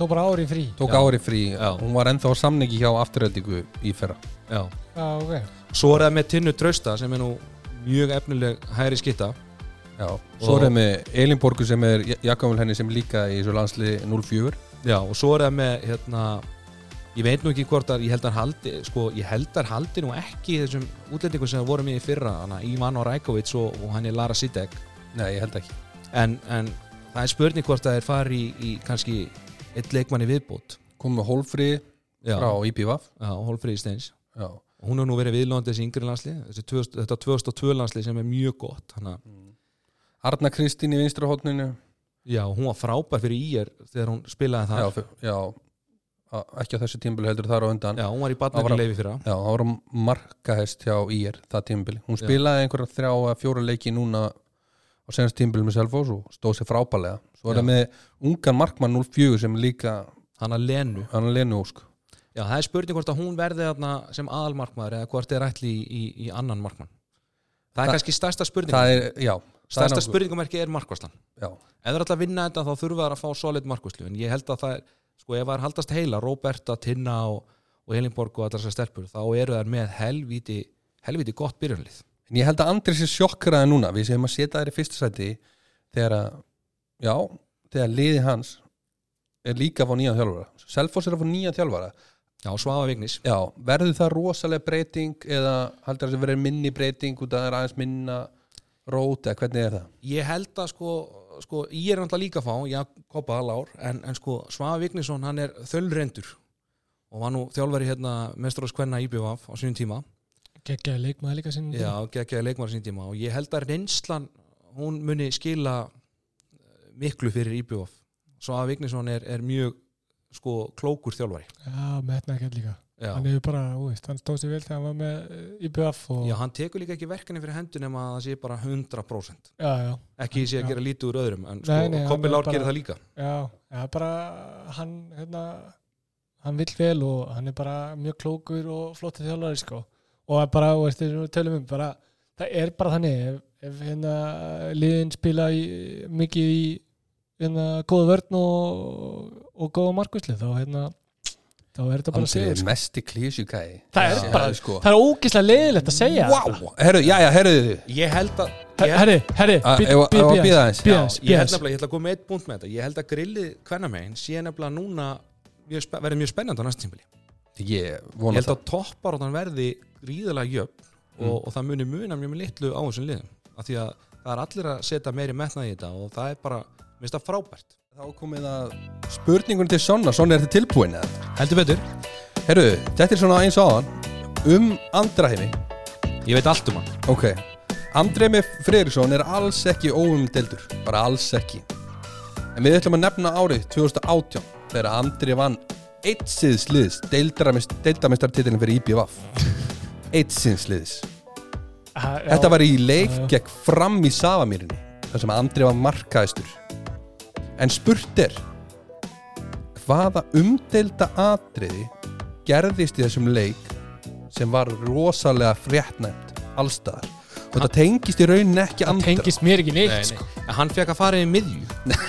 [SPEAKER 3] tók bara ári frí
[SPEAKER 1] Tók
[SPEAKER 2] Já.
[SPEAKER 1] ári frí
[SPEAKER 2] Já.
[SPEAKER 1] Hún var ennþá samningi hjá afturöldingu í fyrra
[SPEAKER 2] Já.
[SPEAKER 3] Já, ok
[SPEAKER 2] Svo er það með Tinnu Trausta sem er nú mjög efnileg hægri skitta
[SPEAKER 1] Já, svo er það með Elin Borgu sem er Jakobul henni sem líka í svo landsli 04
[SPEAKER 2] Já, og svo er það með hérna, ég veit nú ekki hvort að ég held að haldi, sko, ég held að haldi nú ekki þessum útlendingum sem voru með í fyrra hana, Ivan Rajkovic og, og hann er Lara Sidek
[SPEAKER 1] Nei, ég held ekki
[SPEAKER 2] en, en það er spurning hvort að þeir fari í, í kannski eitt leikmanni viðbót.
[SPEAKER 1] Komum með
[SPEAKER 2] Já,
[SPEAKER 1] frá IPVAF
[SPEAKER 2] já Hólfríði Steins.
[SPEAKER 1] Já,
[SPEAKER 2] og hún hefur nú verið viðlóðandi þessi yngri landsli þessi 2000, þetta 2002 landsli sem er mjög gott hana,
[SPEAKER 1] Arna Kristín í vinstra hótninu
[SPEAKER 2] já, hún var frábær fyrir ír þegar hún spilaði
[SPEAKER 1] Já,
[SPEAKER 2] það
[SPEAKER 1] já a- ekki á þessu tímbili heldur þar á undan.
[SPEAKER 2] Já, hún var í batnækuleifi fyrra.
[SPEAKER 1] Já, það var markahest hjá IR það tímbili Hún spilaði einhverja þrjá að fjóra leiki núna á senast tímbili með Selfos og stóð sér frábælega Svo er það með ungan markmann 04 sem líka
[SPEAKER 2] hann að Lenu
[SPEAKER 1] hann er Lenu Ósk
[SPEAKER 2] Já, það er spurning hvort að hún verði sem aðalmarkmaður eða hvort er ætli í, í, í annan markmann. Það er
[SPEAKER 1] Það-
[SPEAKER 2] kannski stærsta spurning.
[SPEAKER 1] Það það
[SPEAKER 2] stærsta spurningumerki er markvarslan.
[SPEAKER 1] Já,
[SPEAKER 2] Ef það er alltaf að vinna þetta þá þurfa það að fá solid markvarslu. En ég held að það er, sko, ef það er haldast heila, Róberta, Tinna og, og Elinborg og allar þessar stelpur, þá eru þær með helvíti, helvíti gott byrjunlið.
[SPEAKER 1] En ég held að Andri sé sjokkraði núna við séum að setja þær í fyrsta sæti þegar að, já, þegar liði hans er líka fá nýja þjálfara Selfoss er fá nýja þjálfara
[SPEAKER 2] Já, Svafa Vignis.
[SPEAKER 1] Já, verður það rosalega breyting eða heldur það að verður minni breyting út að það er aðeins minna rót eða hvernig er það?
[SPEAKER 2] Ég held að sko, sko ég er náttúrulega líka fá, Jakoba Lár, en, en sko Svafa Vignisson, hann er þölrendur og var nú þjálfari hérna mestróðskvenna IBVF á sínum tíma.
[SPEAKER 3] Gekkjaði leikmaði líka sinn
[SPEAKER 2] Já, geggjaði leikmaður sín tíma og ég held að reynslan hún muni skila eh, miklu fyrir IBF svo að Vignisson er, er mjög sko klókur þjálfari.
[SPEAKER 3] Já, metna ekki líka.
[SPEAKER 2] Já.
[SPEAKER 3] Hann hefur bara, úist, hann stóð sér vel þegar hann var með eh, IBF og
[SPEAKER 2] Já, hann tekur líka ekki verkefni fyrir hendur nema að það sé bara 100%
[SPEAKER 3] já, já,
[SPEAKER 2] ekki sé
[SPEAKER 3] Já.
[SPEAKER 2] að gera lítið úr öðrum en sko,
[SPEAKER 3] er
[SPEAKER 2] Lár gerir það líka.
[SPEAKER 3] Já, já, bara hann, hérna hann vill vel og hann er bara mjög klókur og flótið þjálfari sko og er bara, og við tölum um bara, það er bara þannig ef, ef hérna liðin spila í, mikið í hérna góða vörn og, og góða markvisli þá hérna þá er þetta bara að segja
[SPEAKER 1] er
[SPEAKER 3] sko.
[SPEAKER 1] mesti klísjukæði
[SPEAKER 3] Það er bara-
[SPEAKER 1] sko.
[SPEAKER 3] það er ógislega leiðilegt að segja
[SPEAKER 1] Vá, herru, já, já, herru
[SPEAKER 2] ég held að
[SPEAKER 3] Her-
[SPEAKER 2] ég,
[SPEAKER 3] herri, herri,
[SPEAKER 1] Að-
[SPEAKER 3] bíð-
[SPEAKER 1] ef-
[SPEAKER 3] bíð-
[SPEAKER 1] ef að
[SPEAKER 3] bíð
[SPEAKER 1] bíða
[SPEAKER 3] aðeins,
[SPEAKER 2] ég held nefnilega, ég ætla að koma með eitt punkt með þetta. Ég held að grillið kvennamegin sé nefnilega núna verði mjög spennandi á næsta tímpili
[SPEAKER 1] Ég
[SPEAKER 2] ég
[SPEAKER 1] vona
[SPEAKER 2] held að topparóttan verði gríðalega jöfn og, og það muni muna mjög litlu á þessum liðum af því að það er allir að setja meiri metnað í þetta og það er bara, minnst það frábært.
[SPEAKER 1] Þá komið að spurningun til Sonna. Sonna er þetta tilbúin eða?
[SPEAKER 2] heldur betur,
[SPEAKER 1] Herru, þetta er svona eins og áðan. Um Andraheimi.
[SPEAKER 2] Ég veit allt um hann.
[SPEAKER 1] Ok. Andremi Freyriksson er alls ekki óumdeldur Bara alls ekki. En við ætlum að nefna árið 2018 Þegar Andri vann Eitt siðsliðs Deildamistartitilin fyrir IBVF
[SPEAKER 3] Já.
[SPEAKER 1] Þetta var í leik
[SPEAKER 3] Já, já.
[SPEAKER 1] gegn fram í Safamýrinni þar sem Andri var markaðistur. En spurt er hvaða umdelda atriði gerðist í þessum leik sem var rosalega fréttnæmt allstaðar og þetta tengist í rauninni ekki
[SPEAKER 3] það
[SPEAKER 1] Andra.
[SPEAKER 3] tengist mér ekki neitt
[SPEAKER 2] Nei,
[SPEAKER 3] sko.
[SPEAKER 2] nei. En hann fekk að fara í miðju.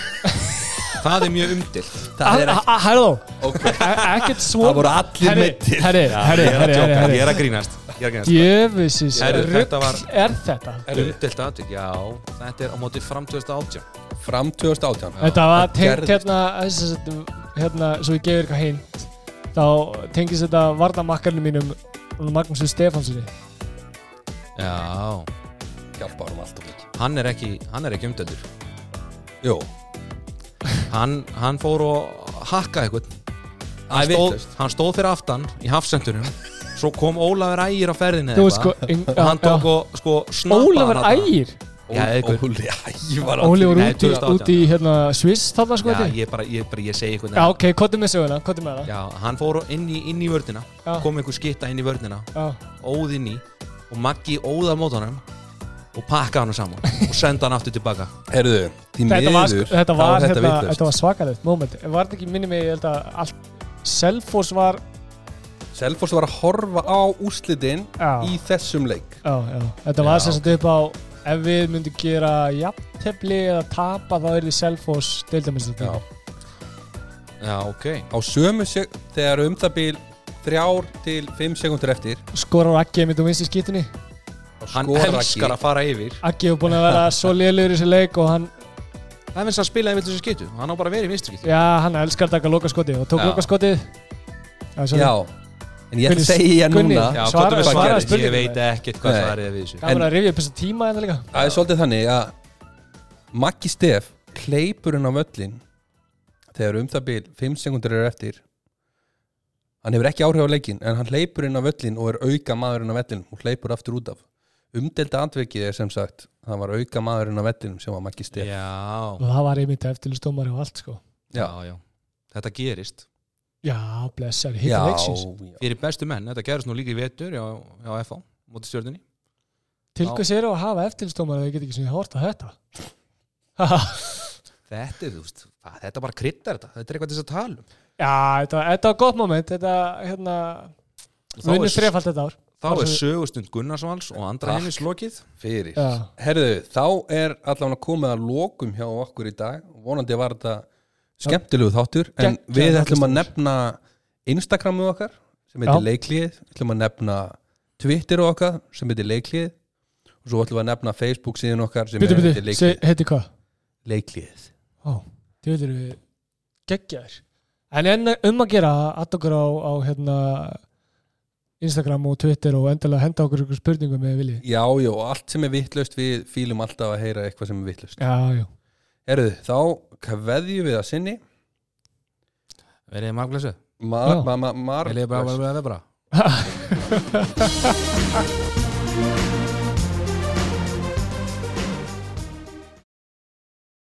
[SPEAKER 2] Það er mjög umdilt
[SPEAKER 1] Það er ekki
[SPEAKER 3] Hærðó,
[SPEAKER 1] okay.
[SPEAKER 3] ekkert svo
[SPEAKER 1] Það voru allir
[SPEAKER 3] herri,
[SPEAKER 2] ég er er að grínast er grínast
[SPEAKER 3] Djöfusis
[SPEAKER 2] Herri, þetta
[SPEAKER 3] er þetta?
[SPEAKER 2] Umdilt aðtök, já, þetta er á móti fram 2018
[SPEAKER 1] fram 2018
[SPEAKER 3] Þetta var tengt hérna, að- hérna, svo ég gefur eitthvað hint. Þá tengist þetta varnamakkarnir mínum Magnúsur Stefánssoni
[SPEAKER 2] já,
[SPEAKER 1] hjálpa hann alltaf mikið.
[SPEAKER 2] Hann er ekki hann er ekki umdildur
[SPEAKER 1] Jú,
[SPEAKER 2] hann, hann fór og hakka eitthvað
[SPEAKER 1] Það
[SPEAKER 2] hann
[SPEAKER 1] er
[SPEAKER 2] hann stóð fyrir aftan í hafsendunum svo kom Ólafur Ægir á ferðinni
[SPEAKER 3] Þú
[SPEAKER 2] eða
[SPEAKER 3] veist sko
[SPEAKER 2] eitthvað og hann tók
[SPEAKER 3] já.
[SPEAKER 2] og sko snappaði
[SPEAKER 3] Ólafur
[SPEAKER 2] hann þarna.
[SPEAKER 3] Ægir
[SPEAKER 2] Já, einhver.
[SPEAKER 1] Óli, æ, var
[SPEAKER 3] Óli var
[SPEAKER 2] Nei,
[SPEAKER 3] úti,
[SPEAKER 2] 2018.
[SPEAKER 3] úti í hérna Sviss þarna sko
[SPEAKER 2] já,
[SPEAKER 3] þetta
[SPEAKER 2] ég bara, ég, bara, ég segi eitthvað
[SPEAKER 3] Já, ok, kottum með söguna, kottum með það
[SPEAKER 2] Já, hann fór inn í, inn í vörnina
[SPEAKER 3] Já.
[SPEAKER 2] kom einhver skitta inn í vörnina
[SPEAKER 3] Já,
[SPEAKER 2] óð inn í og Maggi óða mót honum og pakka hann saman og senda hann aftur tilbaka
[SPEAKER 1] Herðu, því
[SPEAKER 3] Þetta var, sko,
[SPEAKER 1] miður
[SPEAKER 3] þetta
[SPEAKER 1] þá
[SPEAKER 3] var,
[SPEAKER 1] er
[SPEAKER 3] hérna,
[SPEAKER 1] vitlaust.
[SPEAKER 3] þetta var svakalegt moment Var þetta ekki minni mig, ég held að allt Selfoss var
[SPEAKER 1] Selfoss var að horfa á úrslitin
[SPEAKER 3] Já,
[SPEAKER 1] í þessum leik.
[SPEAKER 3] Já, já. Þetta var sem sagt upp á Ef við myndum gera jafntefli eða tapa þá er því Selfoss deildamistur
[SPEAKER 1] Já.
[SPEAKER 2] Já, ok.
[SPEAKER 1] Á sömu seg þegar um það bíl þrjár til fimm sekundur eftir.
[SPEAKER 3] Skorar Aggi mitt um vinstri skýtunni?
[SPEAKER 1] Þá
[SPEAKER 2] Hann elskar að fara yfir.
[SPEAKER 3] Aggi hefur búin að vera svo liðlegur í þessu leik og hann,
[SPEAKER 2] Það finnst að spila í villu sem skyttu Hann á bara að vera í vinstri skyttu
[SPEAKER 3] já, hann elskar að taka lokaskotið og tók lokaskotið. Já,
[SPEAKER 1] en ég ætla að segja núna.
[SPEAKER 2] Já,
[SPEAKER 3] Svara- svara
[SPEAKER 2] svarað? Ég veit ekkert hvað svarið er við þessu.
[SPEAKER 3] Gaman að rifja upp þessu tíma hérna líka.
[SPEAKER 1] Það er svolítið þannig að Maggi Stef hleypur hann á völlin þegar um það bíl fimm sekundur eru eftir. Hann hefur ekki áhrif á leikin en hann hleypur inn á völlin og er auka maðurinn á vellin og hleypur aftur út af. Umdelda andvikið er sem sagt það var auka maðurinn á vellinum sem var Maggi Stef.
[SPEAKER 2] Já,
[SPEAKER 3] og það var einmitt eftirlistómari og allt sko.
[SPEAKER 2] Já, já. Þetta gerist
[SPEAKER 3] Já, blessar,
[SPEAKER 1] já,
[SPEAKER 3] hitta leiksins.
[SPEAKER 2] Fyrir bestu menn, þetta gerist nú líka í vetur Já, já, FH, móti stjórnunni
[SPEAKER 3] Til hvers eru að hafa eftirlistómari þegar ég get ekki sem ég horta þetta?
[SPEAKER 2] Þetta er, þú veist, þetta bara kryddar þetta. Þetta er eitthvað til þess að tala um.
[SPEAKER 3] Já, þetta, þetta var gott moment. Þetta, hérna, við
[SPEAKER 2] er-
[SPEAKER 3] þrefald þetta ár.
[SPEAKER 2] Þá er sögustund Gunnarsvals og andra
[SPEAKER 1] Takk.
[SPEAKER 2] heimis lokið.
[SPEAKER 1] fyrir.
[SPEAKER 3] Já,
[SPEAKER 1] Herðu, þá er allavega komið að lokum hjá okkur í dag. Vonandi var þetta skemmtilegu þáttur en
[SPEAKER 3] Geggjaður
[SPEAKER 1] við ætlum að nefna Instagramu okkar sem heitir leiklið. Við ætlum að nefna Twitter okkar sem heitir leiklið. Og svo ætlum við að nefna Facebook síðan okkar sem heitir leiklið,
[SPEAKER 3] heiti hvað?
[SPEAKER 1] leiklið.
[SPEAKER 3] Ó, þið veitir við geggjaðir En en um að gera að okkur á, á hérna, Instagram og Twitter og endilega henda okkur ykkur spurningum með vilji
[SPEAKER 1] Já, já, og allt sem er vittlust við fýlum alltaf að heyra eitthvað sem er vittlust
[SPEAKER 3] Já, já
[SPEAKER 1] Herðu, þá kveðjum við að sinni.
[SPEAKER 2] Verðið maglæsu
[SPEAKER 1] Mar, ma, ma, mar,
[SPEAKER 2] Verðið bara, bara, bara